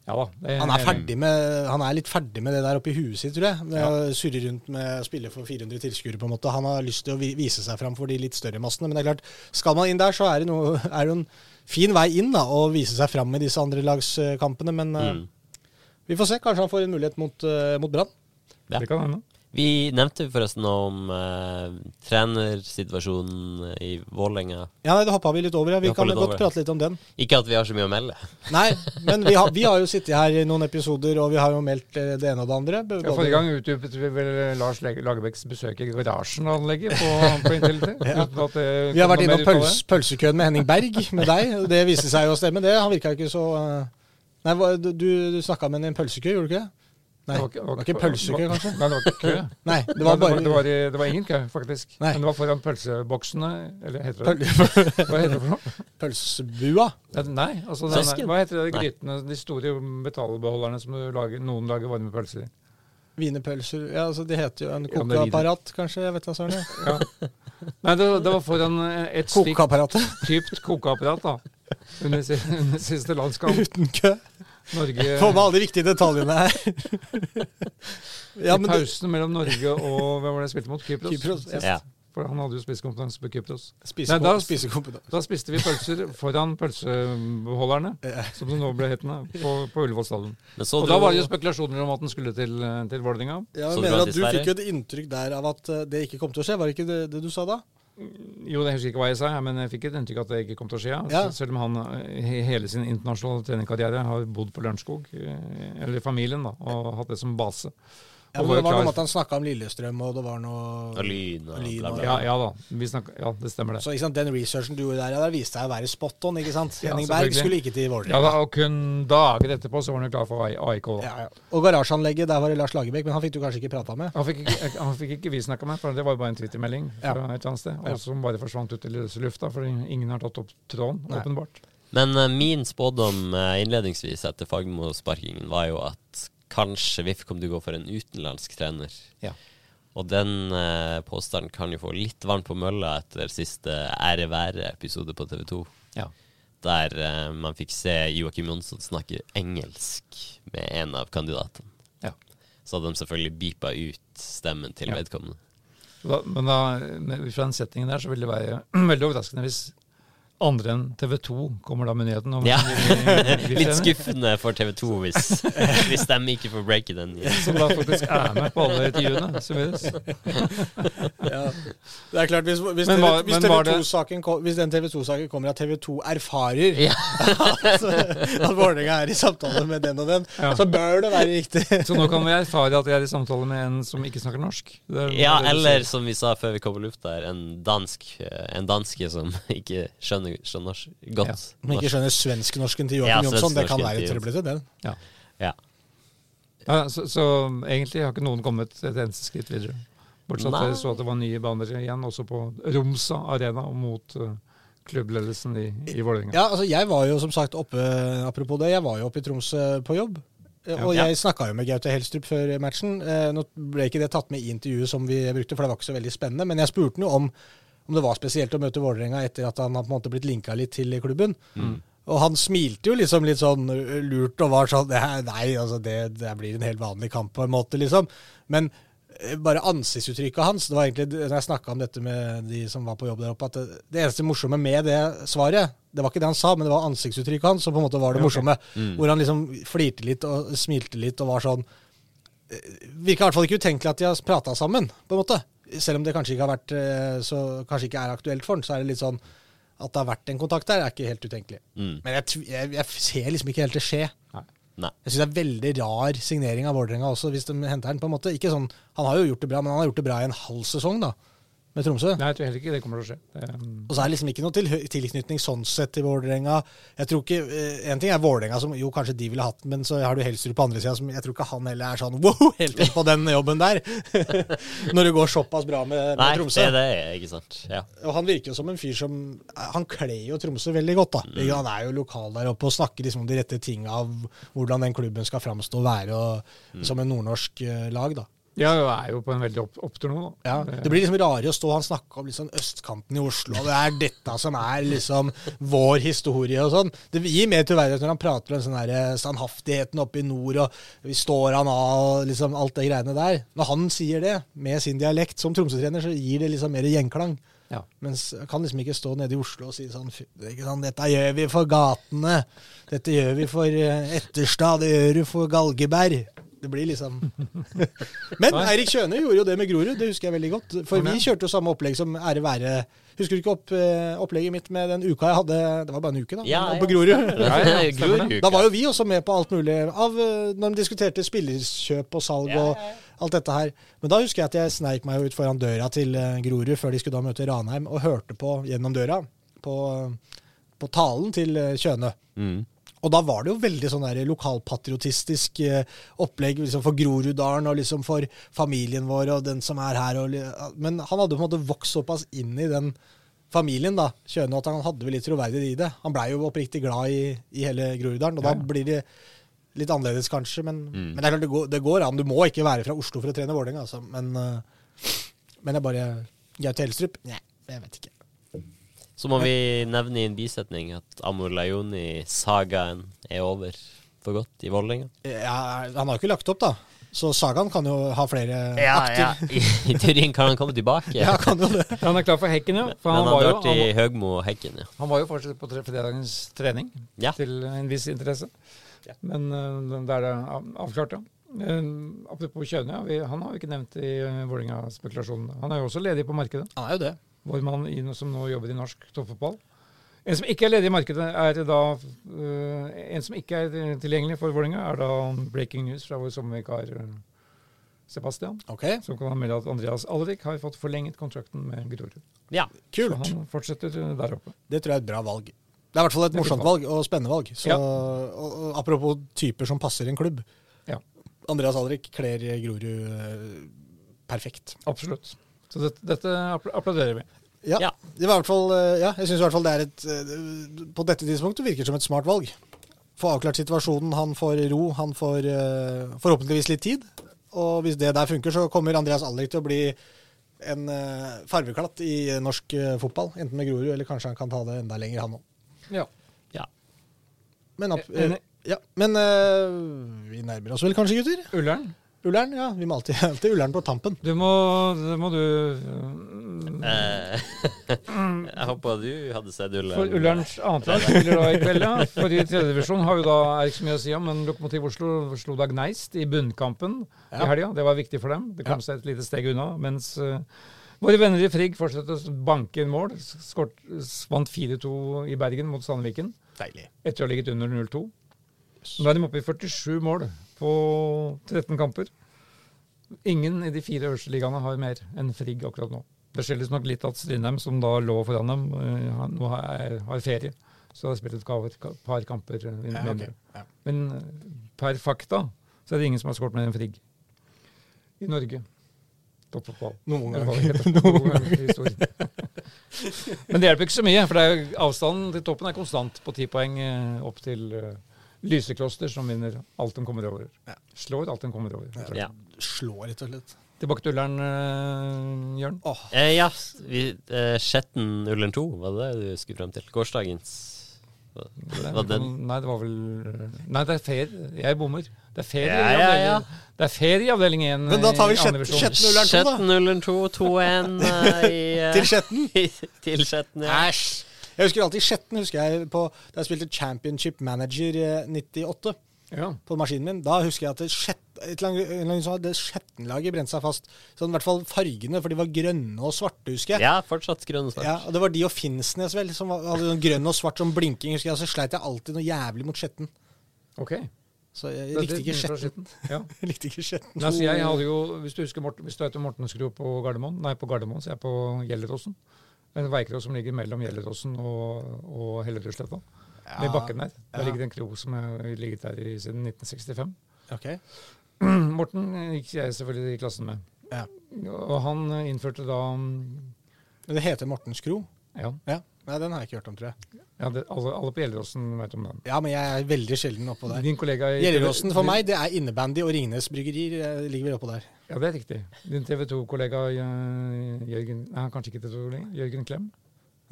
Ja da. det Han er, med, han er litt ferdig med det der oppi huet sitt, tror jeg. Med Ja. å surre rundt med å spille for 400 tilskuere, på en måte. Han har lyst til å vise seg fram for de litt større massene. Men det er klart, skal man inn der, så er det, noe, er det en fin vei inn da, å vise seg fram i disse andrelagskampene. Men mm. uh, vi får se. Kanskje han får en mulighet mot, uh, mot Brann. Ja. Det kan hende. Vi nevnte forresten om eh, trenersituasjonen i Vålerenga. Ja, nei, det hoppa vi litt over. Ja. Vi Vi kan godt over. prate litt om den. Ikke at vi har så mye å melde. Nei, men vi har, vi har jo sittet her i noen episoder, og vi har jo meldt eh, det ene og det andre. Ja, forrige gang utdypet vi vel Lars Leg- Lagerbäcks besøk i garasjen-anlegget på, på Intility. Ja. Vi har vært noe innom pøls, pølsekøen med Henning Berg med deg. Det viste seg jo å stemme, det. Han virka ikke så eh, Nei, hva- du, du snakka med ham i en pølsekø, gjorde du ikke det? Nei, Det det var ikke pølsekø, kanskje? Nei, det var ikke kø. Nei, det var bare det, var, i- det var ingen kø, faktisk. Nei. Men det var foran pølseboksene, eller heter det pøl Hva heter det for noe? pølsebua. Nei, altså denne, hva heter det de grytene, de store metallbeholderne som du lager, noen lager varme pølser i? Wienerpølser Ja, altså de heter jo en det kokeapparat, kanskje? Jeg vet hva søren. er Ja. Nei, det, det var foran eh, et stikk Kokeapparatet typt kokeapparat da. Under, under siste landskamp. uten kø. Norge Få med alle de viktige detaljene her. ja, I men det, pausen mellom Norge og hvem var det jeg spilte mot? Kypros. Kypros, ja. For han hadde jo spisekompetanse på Kypros. Nei, da- spisekompetanse. Da spiste vi pølser foran pølsebeholderne, Ja. som det nå ble hetende, på, på Ullevål stadion. Og da var det jo spekulasjoner om at den skulle til, til Vålerenga. Ja, jeg du mener at Du fikk jo et inntrykk der av at eh, det ikke kom til å skje. Var det ikke det, det du sa da? Jo, jeg husker ikke hva jeg sa, men jeg fikk et inntrykk at det ikke kom til å skje. Ja. Selv om han i hele sin internasjonale trenerkarriere har bodd på Lørenskog, eh, eller familien, da, og hatt det som base. Ja, det var noe om med at han snakka om Lillestrøm, og det var noe Og lyn og Lyn og- Ja, ja da, vi snakket, ja, det stemmer det. Så ikke sant, Den researchen du gjorde der, ja, der viste seg å være spot on. ikke sant? Ja, Henning Berg skulle ikke til Ja Vålerenga. da, Og kun dager etterpå så var han jo klar for AIK. da. Ja, ja. Og garasjeanlegget, der var det Lars Lagerbäck, men han fikk du kanskje ikke prata med? Han fikk ikke, han fikk ikke vi snakka med, for det var jo bare en Twitter-melding Ja. fra et eller annet sted, Ja. og som bare forsvant ut i løse lufta, for ingen har tatt opp tråden, Nei. åpenbart. Men eh, min spådom eh, innledningsvis etter Fagermo-sparkingen var jo at kanskje VIF kommer til å gå for en utenlandsk trener. Ja. Og den eh, påstanden kan jo få litt varmt på mølla etter siste Ære være-episode på TV 2. Ja. Der eh, man fikk se Joakim Jonsson snakke engelsk med en av kandidatene. Ja. Så hadde de selvfølgelig beepa ut stemmen til Ja. vedkommende. Da, men da, ut fra den settingen der så vil det være veldig overraskende hvis andre enn TV 2 kommer da med nyheten Ja. Litt skuffende for TV 2 hvis, hvis de ikke får breake den. Som da faktisk er med på alle intervjuene som gjøres. Ja. Det er klart, Hvis, hvis, Men TV, hvis, men var det- TV2-saken kom- hvis den TV 2-saken kommer at TV 2 erfarer Ja. at, at Vålerenga er i samtale med den og den, Ja. så bør det være riktig. Så nå kan vi erfare at vi er i samtale med en som ikke snakker norsk. Det er- Ja, er eller som vi sa før vi kom på lufta her, en dansk En danske som ikke skjønner, skjønner norsk godt. Ja. Men ikke skjønner svensk-norsken til Ja, Joakim Jonsson. Det kan være trøblete, den. Ja. Ja. Ja, så, så egentlig har ikke noen kommet et eneste skritt videre. Bortsett fra så at det var nye baner igjen, også på Romsa Arena, mot uh, klubbledelsen i, i Vålerenga. Ja, altså Jeg var jo som sagt oppe apropos det, jeg var jo oppe i Tromsø på jobb. Eh, Og jeg snakka jo med Gaute Helstrup før matchen. Eh, Nå ble ikke det tatt med i intervjuet som vi brukte, for det var ikke så veldig spennende. Men jeg spurte han jo om, om det var spesielt å møte Vålerenga etter at han har på en måte blitt linka litt til klubben. Mm. Og han smilte jo liksom litt sånn lurt og var sånn "Nei, altså det, det blir en helt vanlig kamp på en måte, liksom. Men eh, bare ansiktsuttrykket hans Det var egentlig når jeg snakka om dette med de som var på jobb der oppe, at det, det eneste morsomme med det svaret, det var ikke det han sa, men det var ansiktsuttrykket hans som på en måte var det Ja, Okay. morsomme. Mm. Hvor han liksom flirte litt og smilte litt og var sånn Virka i hvert fall ikke utenkelig at de har prata sammen, på en måte. Selv om det kanskje ikke har vært eh, så kanskje ikke er aktuelt for den, så er det litt sånn at det har vært en kontakt der, er ikke helt utenkelig. Mm. Men jeg, jeg, jeg ser liksom ikke helt det skje. Nei. Jeg syns det er veldig rar signering av Vålerenga også, hvis de henter den. på en måte. Ikke sånn, Han har jo gjort det bra, men han har gjort det bra i en halv sesong da, med Tromsø. Nei, jeg tror heller ikke det kommer til å skje. Det, um, Og så er det liksom ikke noe til, tilknytning sånn sett til Vålerenga. Jeg tror ikke, eh, En ting er Vålerenga, som jo kanskje de ville hatt, men så har du Helsrud på andre sida, som jeg tror ikke han heller er sånn wow, helt inn på den jobben der. Når det går såpass bra med, med Nei, Tromsø. det er ikke sant. Ja. Og han virker jo som en fyr som Han kler jo Tromsø veldig godt, da. Mm. Han er jo lokal der oppe og snakker liksom om de rette tinga av hvordan den klubben skal framstå og være, og, Mm. som en nordnorsk eh, lag, da. Ja, du er jo på en veldig opp, opptur nå. da. Ja, det blir liksom rarere å stå og snakke om liksom østkanten i Oslo, og det er dette som er liksom vår historie og sånn. Det gir mer troverdighet når han prater om sånn der eh, standhaftigheten oppe i nord, og vi står han av og liksom alt det greiene der. Når han sier det, med sin dialekt som Tromsø-trener, så gir det liksom mer gjenklang. Ja. Mens jeg kan liksom ikke stå nede i Oslo og si sånn, det ikke sånn Dette gjør vi for gatene. Dette gjør vi for eh, Etterstad. Det gjør du for Galgeberg. Det blir liksom Men Eirik Kjøne gjorde jo det med Grorud, det husker jeg veldig godt. For vi kjørte jo samme opplegg som Ære være Husker du ikke opp, eh, opplegget mitt med den uka jeg hadde Det var bare en uke, da. Ja, ja. På Grorud. Da var jo vi også med på alt mulig av eh, når de diskuterte spillerkjøp og salg og alt dette her. Men da husker jeg at jeg sneik meg ut foran døra til eh, Grorud før de skulle da møte Ranheim, og hørte på gjennom døra på, på talen til Kjøne. Mm. Og da var det jo veldig sånn der lokalpatriotistisk eh, opplegg liksom for Groruddalen og liksom for familien vår og den som er her. Og, men han hadde på en måte vokst såpass inn i den familien, da, Kjøne, at han hadde vel litt troverdighet i det. Han blei jo oppriktig glad i, i hele Groruddalen, og Ja, da blir det litt annerledes kanskje. Men, Mm. men det er klart det går, det går an. Du må ikke være fra Oslo for å trene Vålerenga, altså. Men, eh, men jeg bare Gaute Helstrup? Nei, jeg vet ikke. Så må vi nevne i en bisetning at Amor Lajoni-sagaen er over for godt i Vålerenga. Ja, han har jo ikke lagt opp, da. Så Sagaen kan jo ha flere akter. I, I teorien kan han komme tilbake. Ja, kan jo det. Han er klar for hekken, ja. For Men han, han har vært i Høgmo og Hekken, ja. han var jo fortsatt på fredagens trening Ja. til en viss interesse. Men uh, det er avklart, ja. Uh, apropos Kjøne, ja, vi, han har jo ikke nevnt i uh, Vålerenga-spekulasjonene. Han er jo også ledig på markedet. Han er jo det. Vår mann i, som nå jobber i norsk toppfotball. En som ikke er ledig i markedet, er da uh, En som ikke er tilgjengelig for Vålerenga, er da breaking news fra vår sommervikar øh, Sebastian. Okay. Som kan melde at Andreas Alrik har fått forlenget kontrakten med Grorud. ja. kult. Så han fortsetter der oppe. Det tror jeg er et bra valg. Det er i hvert fall et morsomt valg, og spennende valg. Så, Ja. og, og, apropos typer som passer en klubb. Ja. Andreas Alrik kler Grorud eh, perfekt. Absolutt. Så dette, dette applauderer vi. Ja, Ja. Det var i hvert fall, eh, ja jeg syns i hvert fall det er et eh, På dette tidspunktet virker det som et smart valg. Få avklart situasjonen, han får ro, han får eh, forhåpentligvis litt tid. Og hvis det der funker, så kommer Andreas Alrik til å bli en farveklatt i norsk fotball. Enten med Grorud, eller kanskje han kan ta det enda lenger, han òg. Ja. ja. Men, opp, ja, men uh, vi nærmer oss vel kanskje, gutter? Ullern, Ullern, ja. Vi må alltid, alltid Ullern på tampen. du må, det må du Eh, jeg håper du hadde sett Ullern. For Ullerns annetlag spiller da i kveld, ja. For i tredjedivisjon har jo da er ikke så mye å si om, men Lokomotiv Oslo slo da Gneist i bunnkampen Ja. i helga. Det var viktig for dem. Det kom seg et lite steg unna. Mens eh, våre venner i Frigg fortsetter å banke inn mål. Skort, vant 4-2 i Bergen mot Sandviken Deilig. etter å ha ligget under 0-2. Nå er de oppe i 47 mål på 13 kamper. Ingen i de fire øverste ligaene har mer enn Frigg akkurat nå. Det skyldes nok litt at Strindheim, som da lå foran dem, eh, nå har, har ferie. Så har spilt et par kamper eh, Ja, okay. Ja. Men eh, per fakta så er det ingen som har skåret mer enn Frigg i Norge. Toppfotball. Noen ganger. Noen ganger. Men det hjelper ikke så mye, for det avstanden til toppen er konstant på ti poeng opp til Lysekloster, som vinner alt de kommer over. Ja. Slår alt de kommer over. Ja. Slår, rett og slett. Tilbake til Ullern, uh, Jørn. Oh. Eh, ja, vi, eh, Skjetten Ullern 2, var det det du skulle frem til? Gårsdagens Var var den? Nei, det var vel Nei, det er fair. Jeg bommer. Det er ferie, Ja, ja, ja. Det er ferie i avdeling 1 Men da tar vi Skjetten- Ullern 2, da. Skjetten Ullern 2, 2-1 uh, i til Skjetten. til Skjetten, ja. Æsj! Jeg husker alltid Skjetten. husker jeg på, Da jeg spilte Championship Manager eh, 98 Ja. på maskinen min. Da husker jeg at det sånn- Skjettenlaget brente seg fast. Sånn, I hvert fall fargene, for de var grønne og svarte, husker jeg. Ja, fortsatt grønne og svarte. Ja, og Det var de og Finnsnes vel, som hadde sånn grønn og svart som blinking. husker jeg, Så sleit jeg alltid noe jævlig mot Skjetten. Ok. Så jeg Det- likte ikke Skjetten. Ja. Jeg likte ikke Skjetten. Nei, altså jeg hadde jo, Hvis du husker Morten, hvis du heter Mortensgro på Gardermoen, nei på Gardermoen, så er jeg på Gjelleråsen. En veikro som ligger mellom Gjelleråsen og, og Hellerudsletta. Med bakken der. Der ja. ligger det en kro som har ligget der i, siden 1965. Ok. Morten gikk jeg selvfølgelig i klassen med. Ja. Og han innførte da Men det heter Mortens Kro. Ja. Ja. Nei, den har jeg ikke hørt om, tror jeg. Ja, det, alle, alle på Gjelleråsen vet om den. Ja, men jeg er veldig sjelden oppå der. Din kollega i- Gjelleråsen for meg, det er innebandy og Ringnes Bryggerier. eh, ligger vel oppå der. Ja, det er riktig. Din TV 2-kollega eh, Jørgen Nei, kanskje ikke TV 2 lenger. Jørgen Klem?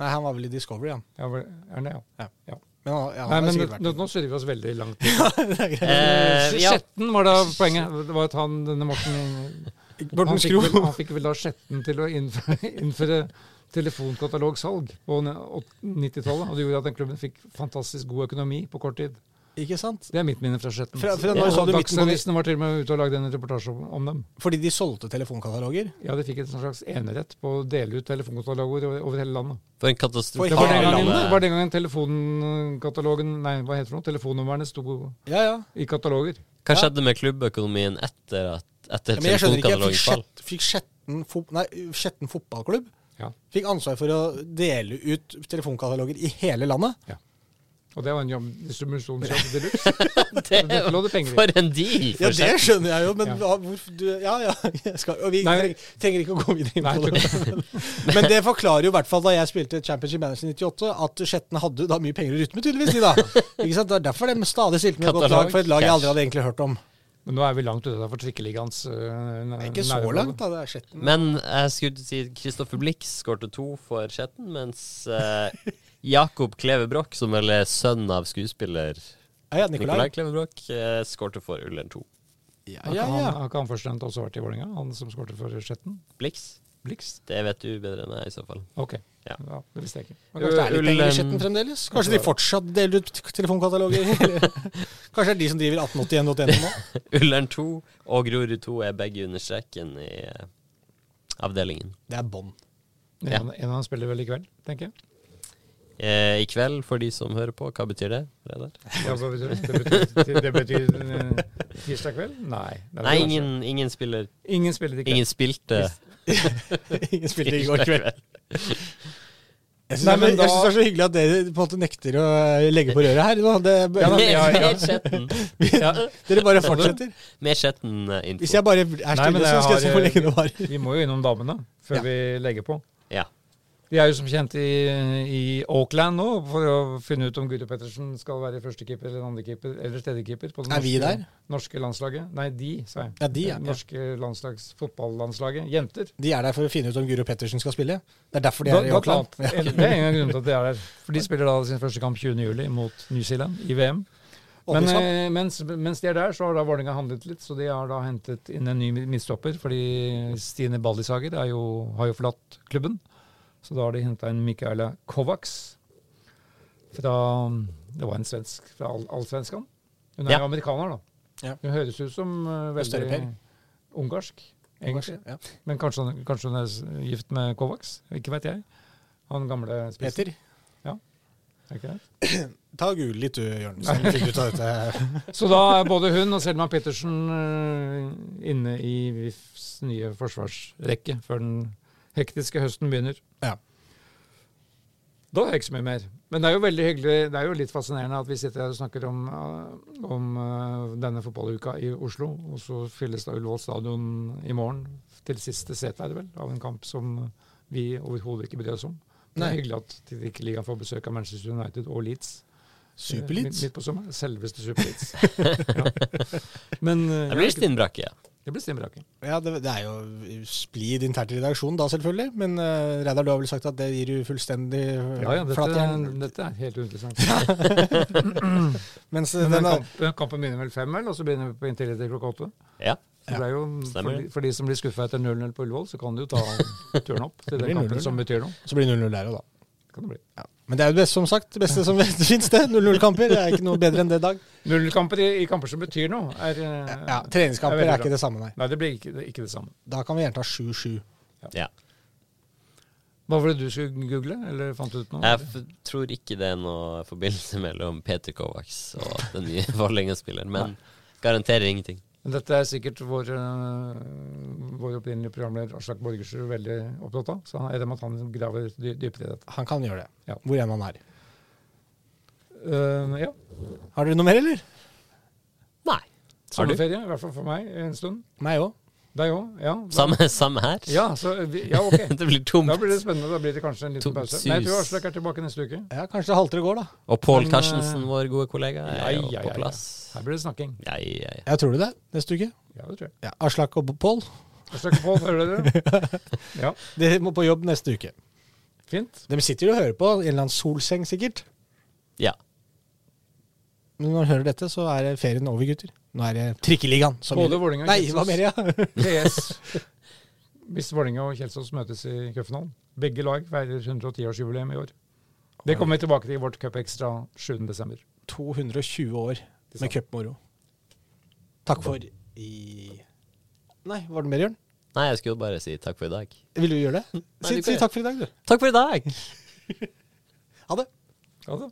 Nei, han var vel i Discovery, han. Ja, vel, er det, ja? Men ja, Nei, men nå, nå surrer vi oss veldig langt. det er greit. Eh, ja. Skjetten var da poenget. Det var at han, denne Morten Morten han fikk, Skro. vel, han fikk vel da Skjetten til å innføre, innføre telefonkatalogsalg på 90-tallet. Og det gjorde at den klubben fikk fantastisk god økonomi på kort tid. Ikke sant? Det er mitt minne fra Skjetten. Fra- på- Dagsavisen var til og med ute og lagde en reportasje om, om dem. Fordi de solgte telefonkataloger. Ja, de fikk en slags enerett på å dele ut telefonkataloger over, over hele landet. For en katastrofe. Det var den gangen, var den gangen telefonkatalogen Nei, hva heter det nå? Telefonnumrene sto Ja, ja. i kataloger. Hva Ja. skjedde med klubbøkonomien etter, at, etter ja men jeg skjønner ikke. Jeg fikk, Skjetten, fot, fotballklubb Ja. fikk ansvar for å dele ut telefonkataloger i hele landet. Og det var en jobb, distribusjonsjobb de luxe. Det i. For en deal! Ja, det skjønner jeg jo, men Ja. hvorfor du Ja, ja. Jeg skal, og vi Nei. trenger, trenger ikke å gå videre inn på det. Men det forklarer jo i hvert fall da jeg spilte Championship Manager 98, at Skjetten hadde da mye penger å rutte med, tydeligvis. De, da. Ikke sant? Det er derfor de stadig stilte med et godt lag, for et lag jeg aldri hadde egentlig hørt om. Men nå er vi langt ute der for trikkeligaens uh, ikke så langt, da. Det er Skjetten. Men jeg skulle si Kristoffer Blix skårte to for Skjetten, mens uh, Jakob Kleve Broch, som vel er sønn av skuespiller Ja, ja, Nicolai Nikolai. Kleve Broch, uh, skårte for Ullern 2. Ja, ja, ja. han, har ikke han først og også vært i Vålerenga? Han som skårte for Skjetten? Blix? Blix? Det vet du bedre enn jeg, i så fall. Ok. Ja. Ja. det visste jeg ikke. Men Kanskje det er litt penger i Skjetten fremdeles? Kanskje de fortsatt deler ut telefonkataloger? Kanskje det er de som driver 1881.no nå? Ullern 2 og Grorud 2 er begge under streken i eh, avdelingen. Det er bånd. Ja. en av dem spiller vel i kveld, tenker jeg. Eh, I kveld, for de som hører på, hva betyr det? Reidar? Ja, hva betyr det? Betyr, det betyr eh, tirsdag kveld? Nei. Nei, ingen, ingen spiller ingen spiller i kveld. Ingen spilte Ingen spilte i går kveld. Jeg syns Nei, det, men er- jeg da- det er så hyggelig at dere på en måte nekter å eh, legge på røret her. Nå. Det, Ja, da, ja, ja. mer Skjetten. Dere bare fortsetter. Mer Skjetten-info. Hvis jeg bare er stille, så skal jeg se hvor lenge det varer. Vi må jo innom damene før Ja. vi legger på. Ja. De er jo som kjent i, i Auckland nå for å finne ut om Guro Pettersen skal være førstekeeper eller andrekeeper eller tredjekeeper på det Er vi norske, der? norske landslaget. Nei, de, sa jeg. Ja, de, ja. Det Norske landslags fotballandslaget. Jenter. De er der for å finne ut om Guro Pettersen skal spille. Det er derfor de Da- er i Auckland. Ja. Det er en av grunnene til at de er der. For de spiller da sin første kamp 20.07. mot New Zealand i VM. Men eh, mens, mens de er der, så har da Vålerenga handlet litt. Så de har da hentet inn en ny midtstopper, fordi Stine Ballisager er jo, har jo forlatt klubben. Så da har de henta inn Mikaela Kovacs fra Det var en svensk fra Allsvenskan. Hun er Ja. amerikaner, da. Ja. Hun høres ut som uh, veldig ungarsk, egentlig. Ja. Men kanskje, kanskje hun er gift med Kovacs? Ikke vet jeg. Han gamle spissen. Peter, Ja. Okay. ta og google litt du, Jørn. Så finner du ut dette. Så da er både hun og Selma Pettersen eh, inne i VIFs nye forsvarsrekke før den hektiske høsten begynner. Ja. Da er det ikke så mye mer. Men det er jo veldig hyggelig, det er jo litt fascinerende at vi sitter her og snakker om, eh, om eh, denne fotballuka i Oslo, og så fylles da Ullevål stadion i morgen til siste sete, er det vel, av en kamp som vi overhodet ikke bryr oss om. Det Nei. er hyggelig at de ikke Tippeligaen får besøk av Manchester United og Leeds. Superlitt. Midt, midt på sommeren. Selveste Superlids. ja. Men eh, Det blir ja, Steinbrakke, ja. Det blir Stimbraken. Ja, det, det er jo splid internt i redaksjonen da, selvfølgelig. Men uh, Reidar, du har vel sagt at det gir du fullstendig uh, Ja, ja, dette, dette er helt uinteressant. Mens uh, Men den er, kampen, kampen begynner vel fem, vel, og så begynner vi på inntil etter klokka åtte. Ja. Så det er jo, for, de, for de som blir skuffa etter 0-0 på Ullevål, så kan de jo ta turen opp til den kampen 0-0, som betyr noe. så blir 0-0 der òg, da. Kan det bli. Ja. Men det er jo det beste, som sagt. Det beste som finnes, det. 0-0-kamper. Det er ikke noe bedre enn det dag. 0-0-kamper i, i kamper som betyr noe, er eh, Ja, Treningskamper er, er ikke det samme, nei. Nei, det blir ikke, det ikke det samme. Da kan vi gjerne ta 7-7. ja. Hva var det du skulle google, eller fant du ut noe? Jeg f tror ikke det er noe forbindelse mellom Peter Kovacs og den nye Vålerenga-spilleren, men garanterer ingenting. Men dette er sikkert vår, øh, vår opprinnelige programleder Aslak Borgersrud veldig opptatt av. Så han- jeg regner med at han graver dy dypere i dette. Han kan gjøre det. Ja. Hvor enn han er. Uh, ja. Har dere noe mer, eller? Nei. Har du? Sommerferie, i hvert fall for meg, en stund. Meg òg. Deg òg? Ja. Samme, samme her. ja, så, vi- ja, ok. det blir tomt. Da blir det spennende. Da blir det kanskje en liten pause. sus. Nei, jeg tror Aslak er tilbake neste uke. Ja, Kanskje det halter det går, da. Og Pål Men, eh, Karstensen, vår gode kollega, er jo ja, ja, på ja. plass. Her blir det snakking. Ja, ja, ja. Jeg tror du det neste uke? Ja, det tror jeg. Ja, Aslak og Pål, Aslak og Pål, hører dere? Ja, De må på jobb neste uke. fint. De sitter jo og hører på i en eller annen solseng, sikkert. ja. Men når de hører dette, så er ferien over, gutter. Nå er det Trikkeligaen. som Både. Vålerenga og Nei, Kjelsås. hva mer, ja? PS. Hvis Vålerenga og Kjelsås møtes i cupfinalen. Begge lag feirer 110-årsjubileum i år. Det kommer vi tilbake til i vårt Cup Extra 7.12. 220 år med cupmoro. Takk for i Nei, var det mer, Jørn? Nei, jeg skulle bare si takk for i dag. Vil du gjøre det? Nei, Si, si takk for i dag, du. Takk for i dag! Ha det. Ha det.